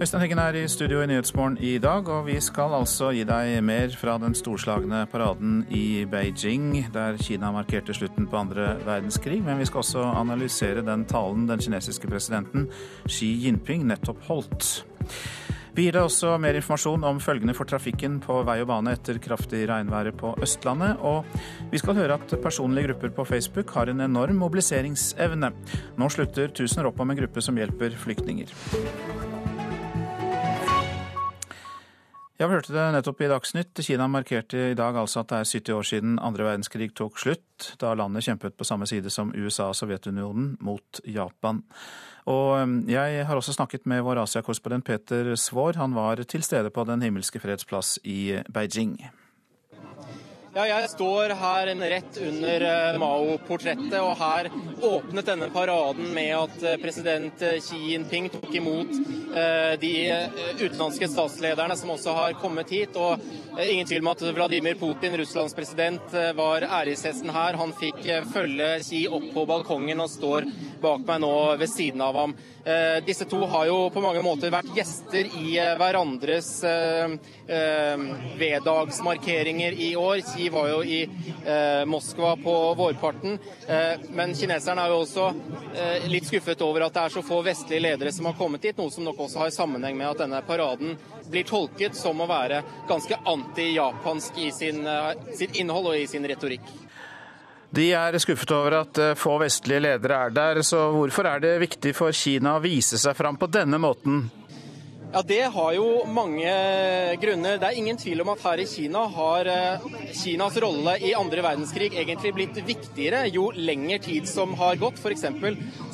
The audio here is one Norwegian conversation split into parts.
Øystein Heggen er i studio i Nyhetsmorgen i dag, og vi skal altså gi deg mer fra den storslagne paraden i Beijing, der Kina markerte slutten på andre verdenskrig. Men vi skal også analysere den talen den kinesiske presidenten Xi Jinping nettopp holdt. Vi gir deg også mer informasjon om følgende for trafikken på vei og bane etter kraftig regnværet på Østlandet. Og vi skal høre at personlige grupper på Facebook har en enorm mobiliseringsevne. Nå slutter tusener opp om en gruppe som hjelper flyktninger. Ja, vi hørte det nettopp i Dagsnytt. Kina markerte i dag altså at det er 70 år siden andre verdenskrig tok slutt, da landet kjempet på samme side som USA og Sovjetunionen mot Japan. Og um, jeg har også snakket med vår Asia-korrespondent Peter Svaar. Han var til stede på Den himmelske freds plass i Beijing. Ja, jeg står her rett under eh, Mao-portrettet, og her åpnet denne paraden med at eh, president eh, Xi Jinping tok imot de utenlandske statslederne som også har kommet hit. og Ingen tvil om at Vladimir Putin, Russlands president, var æreshesten her. Han fikk følge Xi opp på balkongen og står bak meg nå ved siden av ham. Disse to har jo på mange måter vært gjester i hverandres veddagsmarkeringer i år. Xi var jo i eh, Moskva på vårparten. Eh, men kineserne er jo også eh, litt skuffet over at det er så få vestlige ledere som har kommet hit, noe som nok også har sammenheng med at denne paraden blir tolket som å være ganske anti-japansk i sin, eh, sitt innhold og i sin retorikk. De er skuffet over at eh, få vestlige ledere er der, så hvorfor er det viktig for Kina å vise seg fram på denne måten? Ja, Det har jo mange grunner. Det er ingen tvil om at her i Kina har eh, Kinas rolle i andre verdenskrig egentlig blitt viktigere jo lengre tid som har gått. F.eks.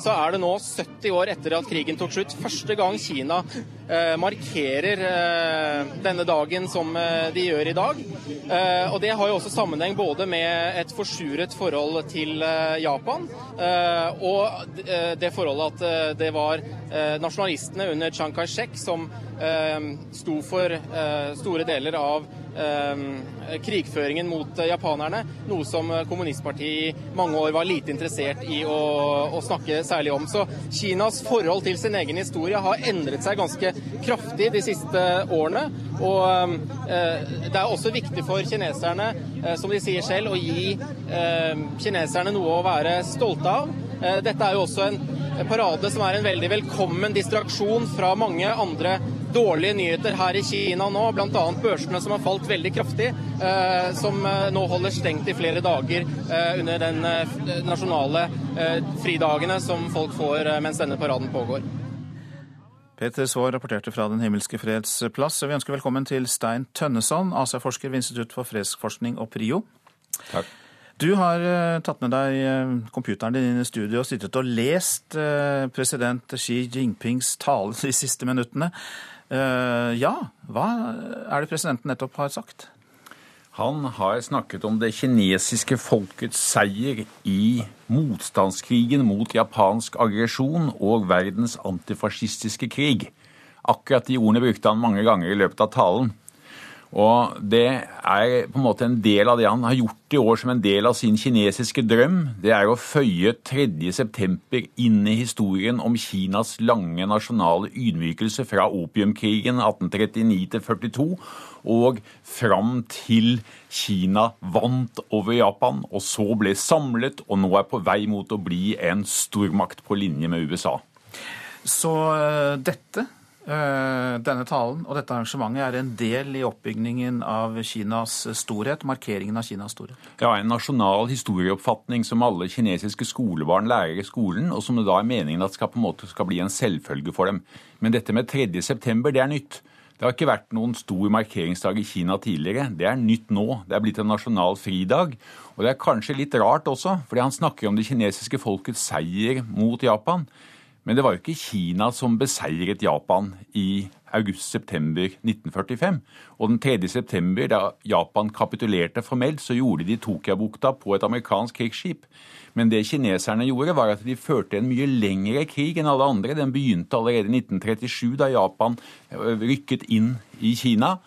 så er det nå 70 år etter at krigen tok slutt, første gang Kina markerer eh, denne dagen som eh, de gjør i dag. Eh, og Det har jo også sammenheng både med et forsuret forhold til eh, Japan og det forholdet at det var nasjonalistene under Chiang Kai-shek som Eh, sto for eh, store deler av eh, krigføringen mot japanerne, noe som kommunistpartiet i mange år var lite interessert i å, å, snakke særlig om. Så Kinas forhold til sin egen historie har endret seg ganske kraftig de siste årene. Og det er også viktig for kineserne, som de sier selv, å gi kineserne noe å være stolte av. Dette er jo også en parade som er en veldig velkommen distraksjon fra mange andre dårlige nyheter her i Kina nå, bl.a. børsene som har falt veldig kraftig, eh, som eh, nå holder stengt i flere dager eh, under den nasjonale fridagene som folk får mens denne paraden pågår. Peter Svaar rapporterte fra Den himmelske freds plass. Vi ønsker velkommen til Stein Tønneson, Asia-forsker ved Institutt for fredsforskning og PRIO. Takk. Du har uh, tatt med deg uh, computeren din i studio og sittet og lest uh, president Xi Jinpings tale de siste minuttene. ja, hva er det presidenten nettopp har sagt? Han har snakket om det kinesiske folkets seier i motstandskrigen mot japansk aggresjon og verdens antifascistiske krig. Akkurat de ordene brukte han mange ganger i løpet av talen. Og det er på en måte en del av det han har gjort i år som en del av sin kinesiske drøm. Det er å føye 3.9 inn i historien om Kinas lange nasjonale ydmykelse fra opiumkrigen 1839 til 42 og fram til Kina vant over Japan, og så ble samlet og nå er på vei mot å bli en stormakt på linje med USA. Så uh, dette Eh, denne talen og dette arrangementet er en del i oppbyggingen av Kinas storhet, markeringen av Kinas storhet? Ja, en nasjonal historieoppfatning som alle kinesiske skolebarn lærer i skolen, og som det da er meningen at skal på en måte skal bli en selvfølge for dem. Men dette med 3. september, det er nytt. Det har ikke vært noen stor markeringsdag i Kina tidligere. Det er nytt nå. Det er blitt en nasjonal fridag. Og det er kanskje litt rart også, fordi han snakker om det kinesiske folkets seier mot Japan. Men det var jo ikke Kina som beseiret Japan i august-september 1945. Og den 3. september, da Japan kapitulerte formelt, så gjorde de Tokyabukta på et amerikansk krigsskip. Men det kineserne gjorde, var at de førte en mye lengre krig enn alle andre. Den begynte allerede i 1937, da Japan øh, rykket inn i Kina.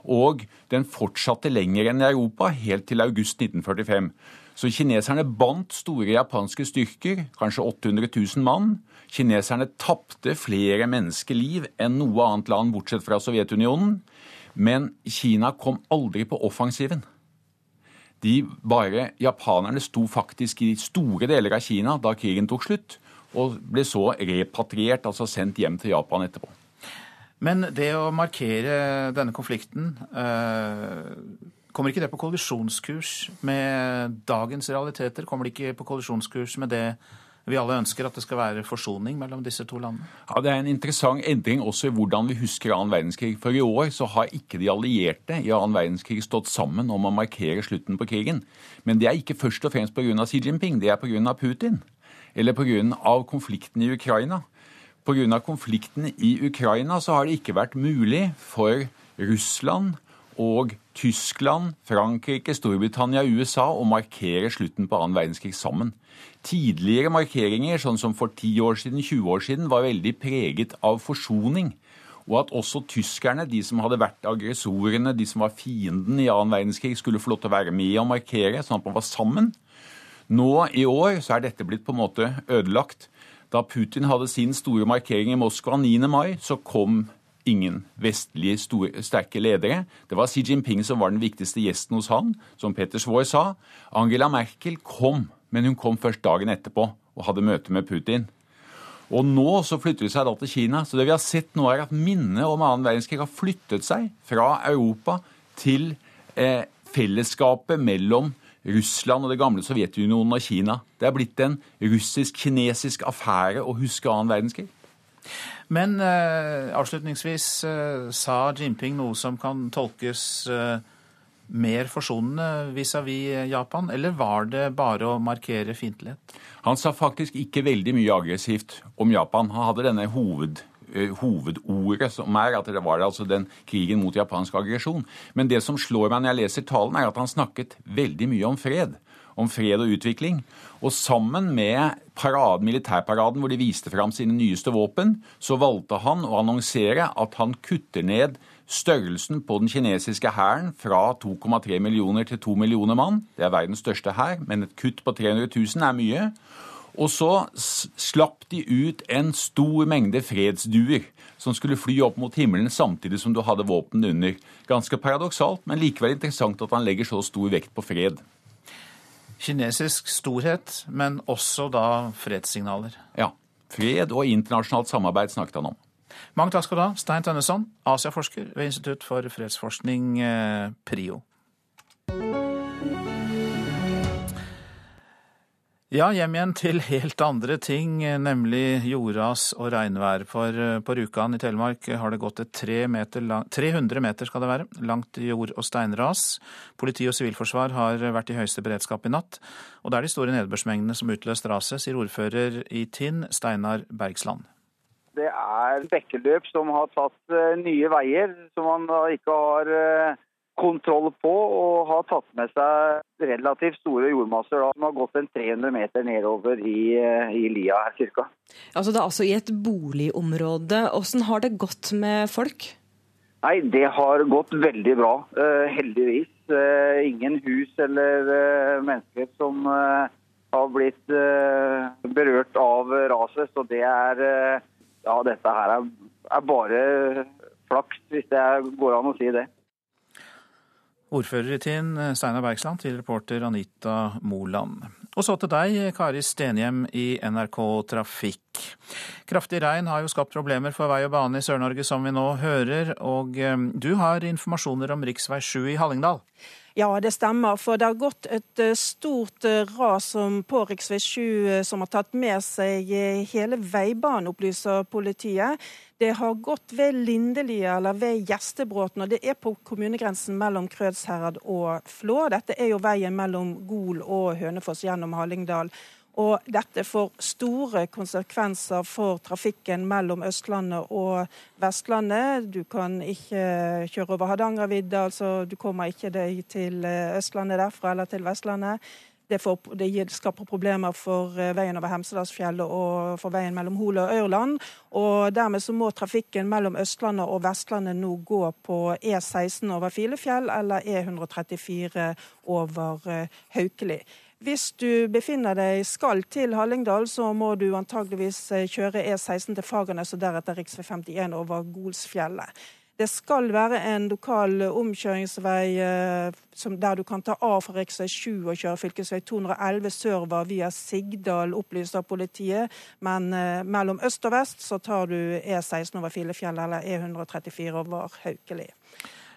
Og den fortsatte lenger enn i Europa, helt til august 1945. Så kineserne bandt store japanske styrker, kanskje 800 000 mann. Kineserne tapte flere menneskeliv enn noe annet land bortsett fra Sovjetunionen. Men Kina kom aldri på offensiven. De bare, Japanerne sto faktisk i store deler av Kina da krigen tok slutt, og ble så repatriert, altså sendt hjem til Japan etterpå. Men det å markere denne konflikten, eh, kommer ikke det på kollisjonskurs med dagens realiteter? Kommer det ikke på kollisjonskurs med det vi alle ønsker, at det skal være forsoning mellom disse to landene? Ja, Det er en interessant endring også i hvordan vi husker annen verdenskrig. For i år så har ikke de allierte i annen verdenskrig stått sammen om å markere slutten på krigen. Men det er ikke først og fremst pga. Xi Jinping, det er pga. Putin. Eller pga. konflikten i Ukraina. Pga. konflikten i Ukraina så har det ikke vært mulig for Russland og Tyskland, Frankrike, Storbritannia USA å markere slutten på annen verdenskrig sammen. Tidligere markeringer, sånn som for 10 år siden, 20 år siden, var veldig preget av forsoning. Og at også tyskerne, de som hadde vært aggressorene, de som var fienden i annen verdenskrig, skulle få lov til å være med og markere, sånn at man var sammen. Nå i år så er dette blitt på en måte ødelagt. Da Putin hadde sin store markering i Moskva 9. mai, så kom ingen vestlige sterke ledere. Det var Xi Jinping som var den viktigste gjesten hos han, som Peter Svaar sa. Angela Merkel kom, men hun kom først dagen etterpå og hadde møte med Putin. Og nå så flytter de seg da til Kina. Så det vi har sett nå, er at minnet om annen verdenskrig har flyttet seg fra Europa til eh, fellesskapet mellom Russland og det gamle Sovjetunionen og Kina. Det er blitt en russisk-kinesisk affære å huske annen verdenskrig. Men eh, avslutningsvis eh, sa Jinping noe som kan tolkes eh, mer forsonende vis-à-vis Japan, eller var det bare å markere fiendtlighet? Han sa faktisk ikke veldig mye aggressivt om Japan. Han hadde denne hoved Eh, hovedordet, som er at det var altså den krigen mot japansk aggresjon. Men det som slår meg når jeg leser talen, er at han snakket veldig mye om fred. Om fred og utvikling. Og sammen med parad, militærparaden hvor de viste fram sine nyeste våpen, så valgte han å annonsere at han kutter ned størrelsen på den kinesiske hæren fra 2,3 millioner til 2 millioner mann. Det er verdens største hær, men et kutt på 300 000 er mye. Og så slapp de ut en stor mengde fredsduer som skulle fly opp mot himmelen samtidig som du hadde våpen under. Ganske paradoksalt, men likevel interessant at han legger så stor vekt på fred. Kinesisk storhet, men også da fredssignaler. Ja. Fred og internasjonalt samarbeid snakket han om. Mange takk skal du ha, Stein Tønneson, Asiaforsker ved Institutt for fredsforskning, eh, PRIO. Ja, hjem igjen til helt andre ting, nemlig jordras og regnvær. For eh, på Rjukan i Telemark har det gått et meter lang, 300 meter skal det være, langt jord- og steinras. Politi og sivilforsvar har vært i høyeste beredskap i natt. Og det er de store nedbørsmengdene som utløst raset, sier ordfører i Tinn, Steinar Bergsland. Det er bekkeløp som har tatt eh, nye veier, som man ikke har eh, kontroll på og har tatt med seg relativt store jordmasser da, som har gått en 300 meter nedover i, i lia her cirka. Altså Det er altså i et boligområde. Hvordan har det gått med folk? Nei, Det har gått veldig bra, uh, heldigvis. Uh, ingen hus eller uh, mennesker som har blitt berørt av raset. Så det er Ja, dette her er, er bare flaks, hvis det går an å si det. Ordfører i Tinn, Steinar Bergsland, til reporter Anita Moland. Og så til deg, Kari Stenhjem i NRK Trafikk. Kraftig regn har jo skapt problemer for vei og bane i Sør-Norge, som vi nå hører. Og eh, du har informasjoner om rv. 7 i Hallingdal? Ja, det stemmer. For det har gått et eh, stort eh, ras på rv. 7 som har tatt med seg hele veibanen, opplyser politiet. Det har gått ved Lindelia eller ved Gjestebråten, og det er på kommunegrensen mellom Krødsherad og Flå. Dette er jo veien mellom Gol og Hønefoss gjennom Hallingdal. Og dette får store konsekvenser for trafikken mellom Østlandet og Vestlandet. Du kan ikke kjøre over Hardangervidda, altså du kommer ikke deg til Østlandet derfra eller til Vestlandet. Det, får, det, skaper problemer for eh, veien over Hemsedalsfjellet og for veien mellom Hol og Ørland. Og Dermed så må trafikken mellom Østlandet og Vestlandet nå gå på E16 over Filefjell eller E134 over eh, Haukeli. Hvis du befinner deg skal til Hallingdal, så må du antageligvis eh, kjøre E16 til Fagernes og deretter rv. 51 over Golsfjellet. Det skal være en lokal omkjøringsvei eh, der du kan ta av fra rv. 7 og kjøre fv. 211 sørover via Sigdal, opplyser politiet. Men eh, mellom øst og vest så tar du E16 over Filefjell eller E134 over Haukeli.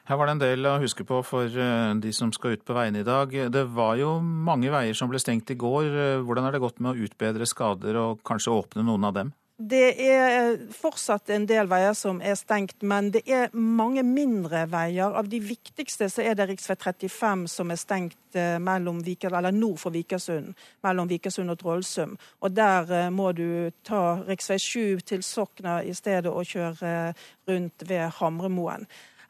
Her var det en del å huske på for eh, de som skal ut på veiene i dag. Det var jo mange veier som ble stengt i går. Hvordan har det gått med å utbedre skader og kanskje åpne noen av dem? Det er fortsatt en del veier som er stengt, men det er mange mindre veier. Av de viktigste så er det rv. 35 som er stengt eh, nord for Vikersund, mellom Vikersund og Trollsum. Og Der må du ta rv. 7 til Sokna i stedet og kjøre rundt ved Hamremoen.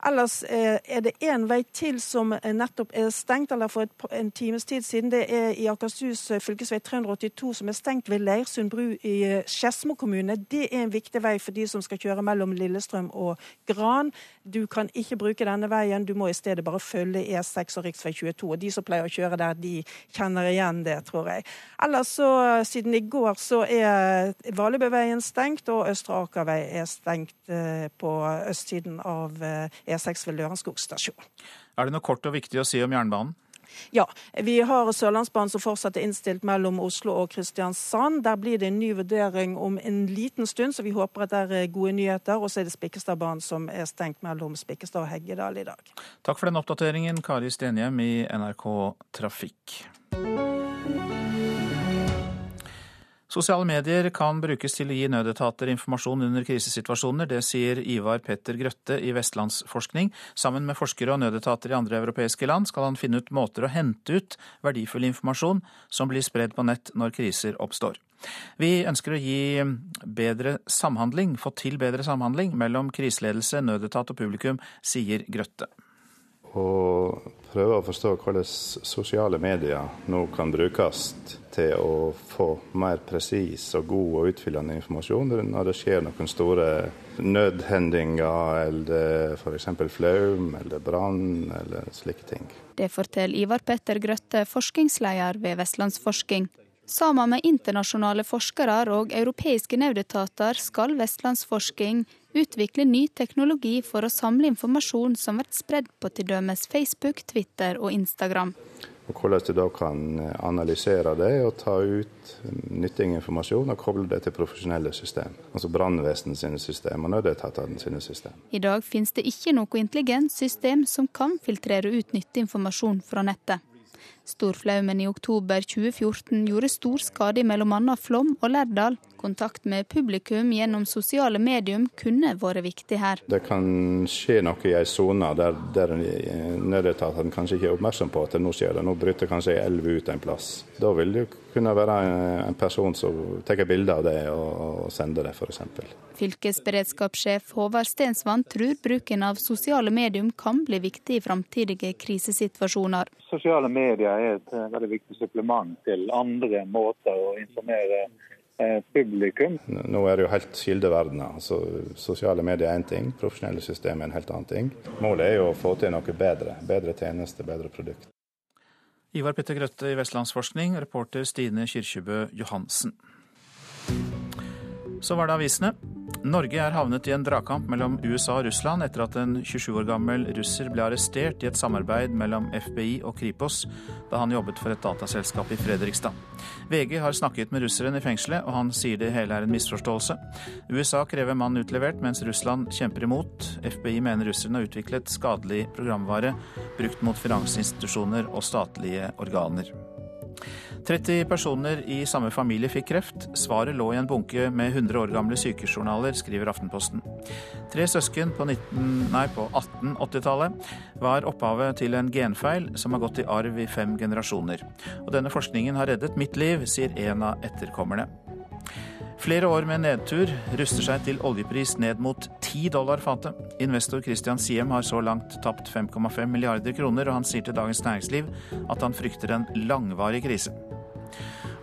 Ellers eh, er det én vei til som nettopp er stengt, eller for en times tid siden. Det er i Akershus fylkesvei fv. 382 som er stengt ved Leirsund bru i eh, Skedsmo kommune. Det er en viktig vei for de som skal kjøre mellom Lillestrøm og Gran. Du kan ikke bruke denne veien, du må i stedet bare følge E6 og rv. 22. Og de som pleier å kjøre der, de kjenner igjen det, tror jeg. Ellers så, siden i går, så er Valebøveien stengt, og Østre Akervei er stengt på østsiden av E6 ved Lørenskog stasjon. Er det noe kort og viktig å si om jernbanen? Ja, vi har Sørlandsbanen som fortsatt er innstilt mellom Oslo og Kristiansand. Der blir det en ny vurdering om en liten stund, så vi håper at det er gode nyheter. Og så er det Spikkestadbanen som er stengt mellom Spikkestad og Heggedal i dag. Takk for den oppdateringen, Kari Stenhjem i NRK Trafikk. Sosiale medier kan brukes til å gi nødetater informasjon under krisesituasjoner. Det sier Ivar Petter Grøtte i Vestlandsforskning. Sammen med forskere og nødetater i andre europeiske land skal han finne ut måter å hente ut verdifull informasjon som blir spredd på nett når kriser oppstår. Vi ønsker å gi bedre samhandling, få til bedre samhandling mellom kriseledelse, nødetat og publikum, sier Grøtte Å prøve å forstå hvordan sosiale medier nå kan brukes til å få mer presis og god og utfyllende informasjon når det skjer noen store nødhendinger eller f.eks. flaum eller brann eller slike ting. Det forteller Ivar Petter Grøtte, forskningsleder ved Vestlandsforsking. Sammen med internasjonale forskere og europeiske nødetater skal Vestlandsforsking utvikle ny teknologi for å samle informasjon som blir spredd på t.d. Facebook, Twitter og Instagram. Og Hvordan de da kan analysere det og ta ut nyttig informasjon og koble det til profesjonelle system. Altså brannvesenet sine system og nødetatene sine system. I dag finnes det ikke noe intelligent system som kan filtrere ut nyttig informasjon fra nettet. Storflaumen i oktober 2014 gjorde stor skade i bl.a. Flåm og Lærdal. Kontakt med publikum gjennom sosiale medium kunne vært viktig her. Det kan skje noe i ei sone der, der nødetatene kanskje ikke er oppmerksom på at nå skjer det. Nå bryter kanskje ei elv ut en plass. Da vil det kunne være en person som tar bilde av det og, sender det, f.eks. Fylkesberedskapssjef Håvard Stensvann tror bruken av sosiale medium kan bli viktig i framtidige krisesituasjoner. Sosiale medier er et eh, veldig viktig supplement til andre måter å informere eh, publikum. Nå er det jo helt kildeverdener. Altså, sosiale medier er én ting, profesjonelle systemer er en helt annen ting. Målet er jo å få til noe bedre. Bedre tjenester, bedre produkt. Ivar Petter Grøtte i Vestlandsforskning, reporter Stine Kyrkjebø Johansen. Så var det avisene. Norge er havnet i en dragkamp mellom USA og Russland etter at en 27 år gammel russer ble arrestert i et samarbeid mellom FBI og Kripos da han jobbet for et dataselskap i Fredrikstad. VG har snakket med russeren i fengselet, og han sier det hele er en misforståelse. USA krever mannen utlevert, mens Russland kjemper imot. FBI mener russeren har utviklet skadelig programvare brukt mot finansinstitusjoner og statlige organer. 30 personer i samme familie fikk kreft. Svaret lå i en bunke med 100 år gamle sykejournaler, skriver Aftenposten. Tre søsken på, på 1880-tallet var opphavet til en genfeil som har gått i arv i fem generasjoner. Og denne forskningen har reddet mitt liv, sier en av etterkommerne. Flere år med nedtur ruster seg til oljepris ned mot 10 dollar fatet. Investor Christian Siem har så langt tapt 5,5 milliarder kroner, og han sier til Dagens Næringsliv at han frykter en langvarig krise.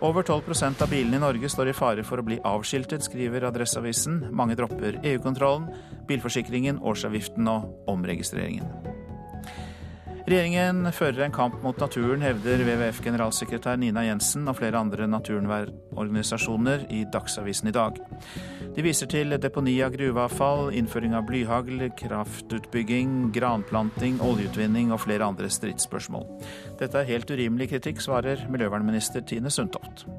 Over 12% av bilene i Norge står i fare for å bli avskiltet, skriver Adresseavisen. Mange dropper EU-kontrollen, bilforsikringen, årsavgiften og omregistreringen. Regjeringen fører en kamp mot naturen, hevder WWF-generalsekretær Nina Jensen og flere andre naturvernorganisasjoner i Dagsavisen i dag. De viser til deponi av gruveavfall, innføring av blyhagl, kraftutbygging, granplanting, oljeutvinning og flere andre stridsspørsmål. Dette er helt urimelig kritikk, svarer miljøvernminister Tine Sundtoft.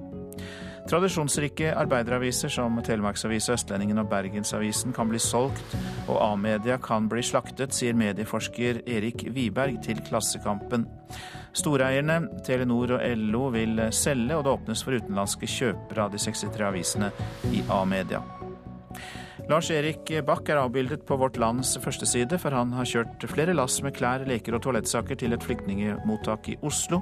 Tradisjonsrike arbeideraviser som Telemarksavisa, Østlendingen og Bergensavisen kan bli solgt, og A-media kan bli slaktet, sier medieforsker Erik Wiberg til Klassekampen. Storeierne Telenor og LO vil selge, og det åpnes for utenlandske kjøpere av de 63 avisene i A-media. Lars Erik Bach er avbildet på Vårt Lands førsteside, for han har kjørt flere lass med klær, leker og toalettsaker til et flyktningemottak i Oslo.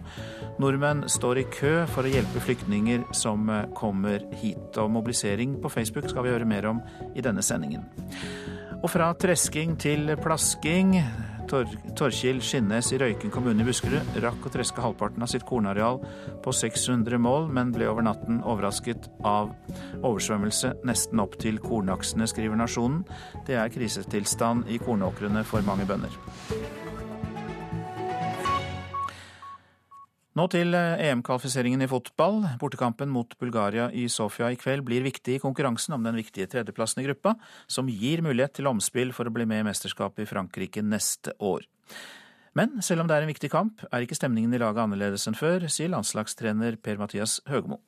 Nordmenn står i kø for å hjelpe flyktninger som kommer hit. Og mobilisering på Facebook skal vi høre mer om i denne sendingen. Og fra tresking til plasking. Tor Torkil Skinnes i Røyken kommune i Buskerud rakk å treske halvparten av sitt kornareal på 600 mål, men ble over natten overrasket av oversvømmelse nesten opp til kornaksene, skriver Nasjonen. Det er krisetilstand i kornåkrene for mange bønder. Nå til EM-kvalifiseringen i fotball. Bortekampen mot Bulgaria i Sofia i kveld blir viktig i konkurransen om den viktige tredjeplassen i gruppa, som gir mulighet til omspill for å bli med i mesterskapet i Frankrike neste år. Men selv om det er en viktig kamp, er ikke stemningen i laget annerledes enn før, sier landslagstrener Per-Mathias Høgmo.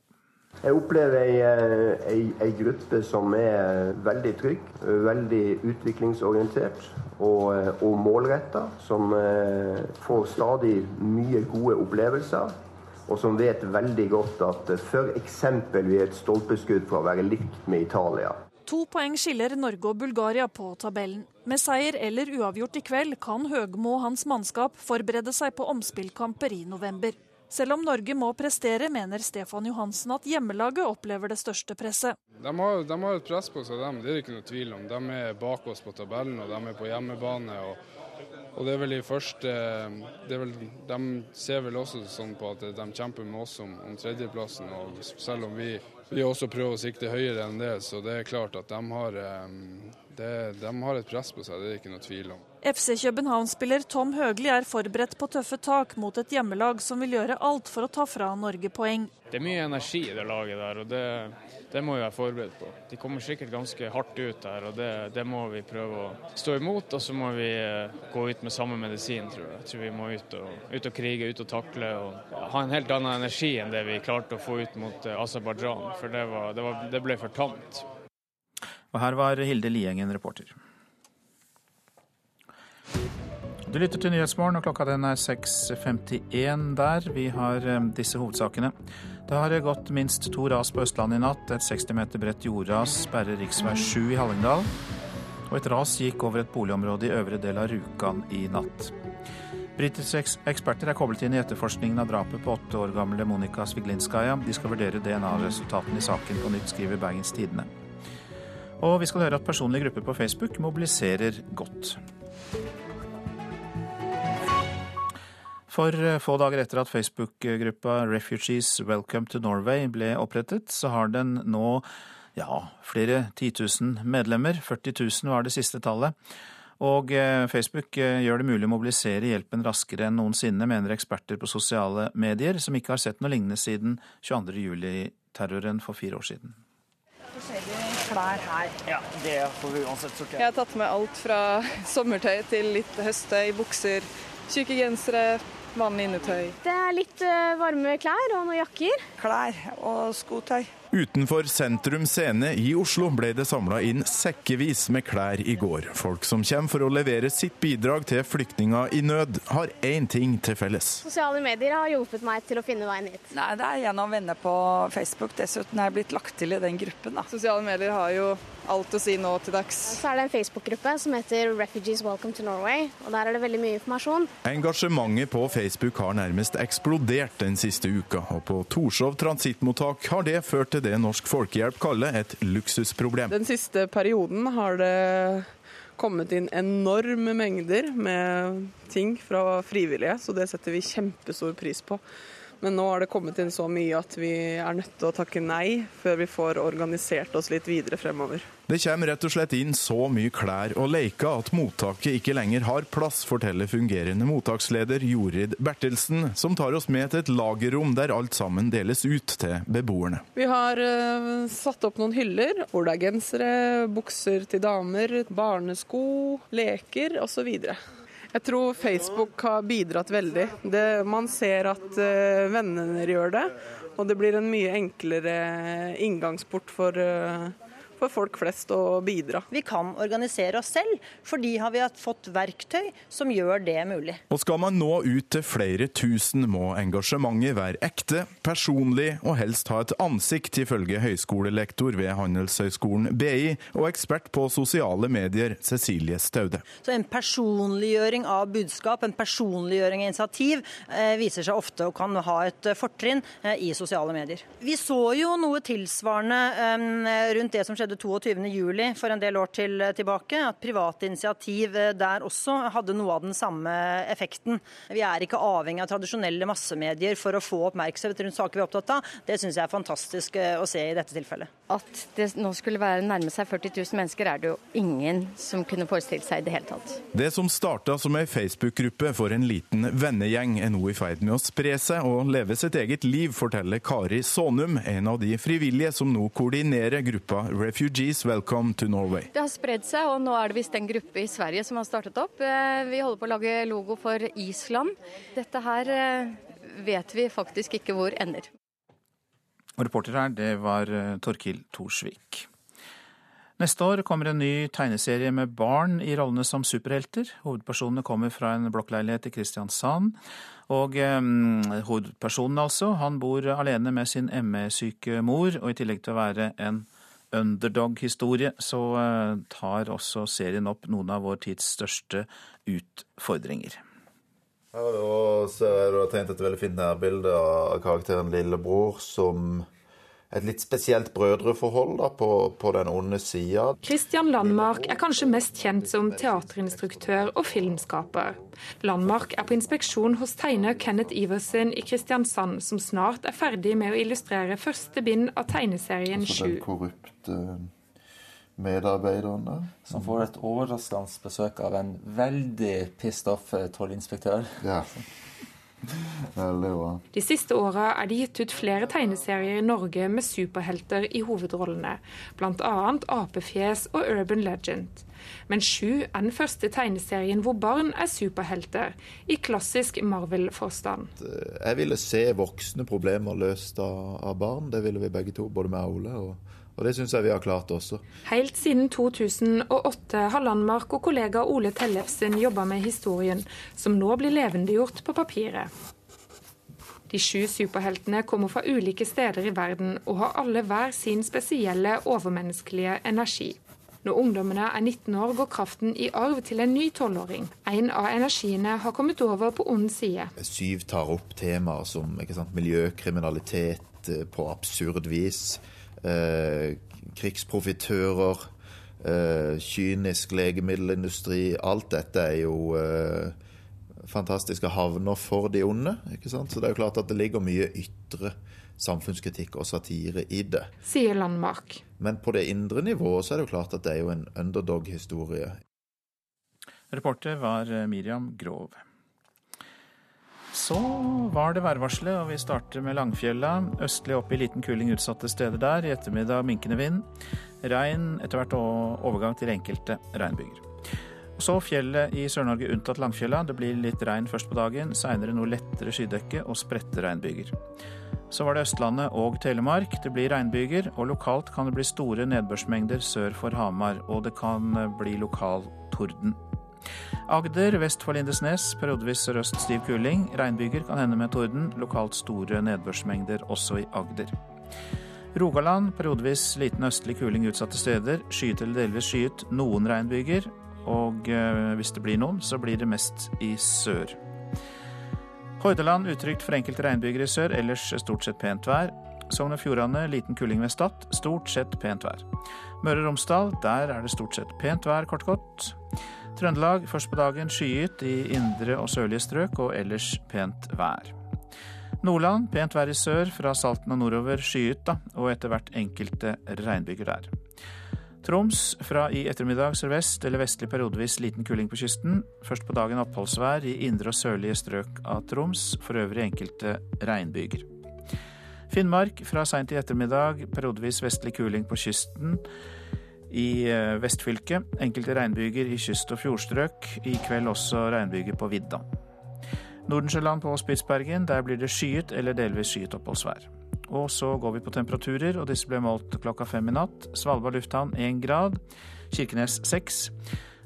Jeg opplever ei, ei, gruppe som er veldig trygg, veldig utviklingsorientert og, og målretta. Som eh, får stadig mye gode opplevelser. Og som vet veldig godt at f.eks. vi er et stolpeskudd fra å være likt med Italia. To poeng skiller Norge og Bulgaria på tabellen. Med seier eller uavgjort i kveld kan Høgmo og hans mannskap forberede seg på omspillkamper i november. Selv om Norge må prestere, mener Stefan Johansen at hjemmelaget opplever det største presset. De har, de har et press på seg, dem. det er det ikke noe tvil om. De er bak oss på tabellen og de er på hjemmebane. og, og det er vel i første vel, De ser vel også sånn på at de kjemper med oss om, om tredjeplassen. og Selv om vi, vi også prøver å sikte høyere enn det, så det er klart at de har, det, de har et press på seg, det er ikke noe tvil om. FC København-spiller Tom Høgli er forberedt på tøffe tak mot et hjemmelag som vil gjøre alt for å ta fra Norge poeng. Det er mye energi i det laget der, og det, det må vi være forberedt på. De kommer sikkert ganske hardt ut der, og det, det må vi prøve å stå imot. Og så må vi gå ut med samme medisin, tror jeg. Jeg tror vi må ut og, ut og krige, ut og takle og ha en helt annen energi enn det vi klarte å få ut mot Aserbajdsjan. For det, var, det, var, det ble for tamt. Og her var Hilde Liengen reporter. Du lytter til Nyhetsmorgen, og klokka den er 6.51 der. Vi har disse hovedsakene. Det har gått minst to ras på Østlandet i natt. Et 60 meter bredt jordras sperrer rv. 7 i Hallingdal. Og et ras gikk over et boligområde i øvre del av Rjukan i natt. Britiske eksperter er koblet inn i etterforskningen av drapet på åtte år gamle Monika Sviglinskaja. De skal vurdere DNA-resultatene i saken på nytt, skriver Bergens Tidende. Og vi skal høre at personlige grupper på Facebook mobiliserer godt. For få dager etter at Facebook-gruppa Refugees Welcome to Norway ble opprettet, så har den nå ja, flere titusen medlemmer. 40 000 var det siste tallet. Og Facebook gjør det mulig å mobilisere hjelpen raskere enn noensinne, mener eksperter på sosiale medier, som ikke har sett noe lignende siden 22.07-terroren for fire år siden. Klær her. Ja, det får vi uansett sortere. Jeg har tatt med alt fra sommertøy til litt høsttøy, bukser, tjukke gensere, vanlig innetøy. Det er litt varme klær og noen jakker. Klær og skotøy. Utenfor Sentrum Scene i Oslo ble det samla inn sekkevis med klær i går. Folk som kommer for å levere sitt bidrag til flyktninger i nød, har én ting til felles. Sosiale medier har hjulpet meg til å finne veien hit. Nei, Det er gjennom venner på Facebook. Dessuten er jeg blitt lagt til i den gruppen. da. Sosiale medier har jo alt å si nå til dags. Så er det en Facebook-gruppe som heter Refugees Welcome to Norway, og der er det veldig mye informasjon. Engasjementet på Facebook har nærmest eksplodert den siste uka, og på Torshov transittmottak har det ført til det Norsk Folkehjelp kaller et luksusproblem. Den siste perioden har det kommet inn enorme mengder med ting fra frivillige, så det setter vi kjempestor pris på. Men nå har det kommet inn så mye at vi er nødt til å takke nei før vi får organisert oss litt videre fremover. Det kommer rett og slett inn så mye klær og leker at mottaket ikke lenger har plass, forteller fungerende mottaksleder Jorid Bertelsen, som tar oss med til et lagerrom der alt sammen deles ut til beboerne. Vi har uh, satt opp noen hyller hvor det er gensere, bukser til damer, barnesko, leker osv. Jeg tror Facebook har bidratt veldig. Det, man ser at uh, vennene gjør det, og det blir en mye enklere inngangsport for uh, for folk flest å bidra. Vi kan organisere oss selv, fordi har vi fått verktøy som gjør det mulig. Og skal man nå ut til flere tusen, må engasjementet være ekte, personlig og helst ha et ansikt, ifølge høyskolelektor ved Handelshøyskolen BI og ekspert på sosiale medier, Cecilie Staude. Så En personliggjøring av budskap, en personliggjøring av initiativ, eh, viser seg ofte og kan ha et fortrinn eh, i sosiale medier. Vi så jo noe tilsvarende eh, rundt det som skjedde skjedde 22.07 for en del år til, tilbake, at private initiativ eh, der også hadde noe av den samme effekten. Vi er ikke avhengig av tradisjonelle massemedier for å få oppmerksomhet rundt saker vi er opptatt av. Det syns jeg er fantastisk eh, å se i dette tilfellet. At det nå skulle være nærme seg 40 000 mennesker, er det jo ingen som kunne forestilt seg i det hele tatt. Det som starta som ei Facebook-gruppe for en liten vennegjeng, er nå i ferd med å spre seg og leve sitt eget liv, forteller Kari Sånum, en av de frivillige som nå koordinerer gruppa Refugee Refugees Welcome to Norway. Det har spredd seg, og nå er det visst en gruppe i Sverige som har startet opp. Eh, vi holder på å lage logo for Island. Dette her eh, vet vi faktisk ikke hvor ender. Og reporter her, det var eh, Torkil Thorsvik. Neste år kommer en ny tegneserie med barn i rollene som superhelter. Hovedpersonene kommer fra en blokkleilighet i Kristiansand. Og eh, hovedpersonen altså, han bor alene med sin ME-syke mor, og i tillegg til å være en underdog-historie, så eh, tar også serien opp noen av vår tids største utfordringer. Ja, og så har du tegnet et veldig fint nærbilde av karakteren Lillebror som et litt spesielt brødreforhold da, på, på den onde sida. Christian Landmark er kanskje mest kjent som teaterinstruktør og filmskaper. Landmark er på inspeksjon hos tegner Kenneth Iversen i Kristiansand, som snart er ferdig med å illustrere første bind av tegneserien altså Sju. Den korrupte medarbeideren der. Som får et overraskende besøk av en veldig pissed off eh, tollinspektør. Ja. Veldig bra. De siste åra er det gitt ut flere tegneserier i Norge med superhelter i hovedrollene, bl.a. Apefjes og Urban Legend. Men Sju er den første tegneserien hvor barn er superhelter, i klassisk Marvel-forstand. Jeg ville se voksne problemer løst av, barn. Det ville vi begge to, både med Aule og og det syns jeg vi har klart også. Helt siden 2008 har Landmark og kollega Ole Tellefsen jobba med historien, som nå blir levendegjort på papiret. De sju superheltene kommer fra ulike steder i verden og har alle hver sin spesielle overmenneskelige energi. Når ungdommene er 19 år, går kraften i arv til en ny tolvåring. En av energiene har kommet over på ond side. Syv tar opp temaer som sant, miljøkriminalitet eh, på absurd vis krigsprofitører, eh, kynisk legemiddelindustri. Alt dette er jo eh, fantastiske havner for de onde. ikke sant? Så det er jo klart at det ligger mye ytre samfunnskritikk og satire i det. Sier Landmark. Men på det indre nivået så er det jo klart at det er jo en underdog-historie. Reporter var Miriam Grov. Så var det værvarselet, og vi starter med Langfjella. Østlig opp i liten kuling utsatte steder der. I ettermiddag minkende vind. Regn, etter hvert overgang til enkelte regnbyger. Så fjellet i Sør-Norge unntatt Langfjella. Det blir litt regn først på dagen, seinere noe lettere skydekke og spredte regnbyger. Så var det Østlandet og Telemark. Det blir regnbyger, og lokalt kan det bli store nedbørsmengder sør for Hamar. Og det kan bli lokal torden. Agder vest for Lindesnes periodevis sørøst stiv kuling. Regnbyger kan hende med torden. Lokalt store nedbørsmengder også i Agder. Rogaland periodevis liten østlig kuling utsatte steder. Skyet eller delvis skyet. Noen regnbyger. Og eh, hvis det blir noen, så blir det mest i sør. Hordaland utrygt for enkelte regnbyger i sør, ellers stort sett pent vær. Sogn og Fjordane liten kuling ved Stad, stort sett pent vær. Møre og Romsdal, der er det stort sett pent vær, kort godt. Trøndelag først på dagen skyet i indre og sørlige strøk, og ellers pent vær. Nordland pent vær i sør, fra Salten og nordover skyet, da, og etter hvert enkelte regnbyger der. Troms fra i ettermiddag sørvest eller vestlig periodevis liten kuling på kysten. Først på dagen oppholdsvær i indre og sørlige strøk av Troms, for øvrig enkelte regnbyger. Finnmark fra seint i ettermiddag periodevis vestlig kuling på kysten i eh, vestfylket. Enkelte regnbyger i kyst- og fjordstrøk. I kveld også regnbyger på vidda. Nordensjøland på Spitsbergen, der blir det skyet eller delvis skyet oppholdsvær. Og så går vi på temperaturer, og disse ble målt klokka fem i natt. Svalbard lufthavn én grad. Kirkenes seks.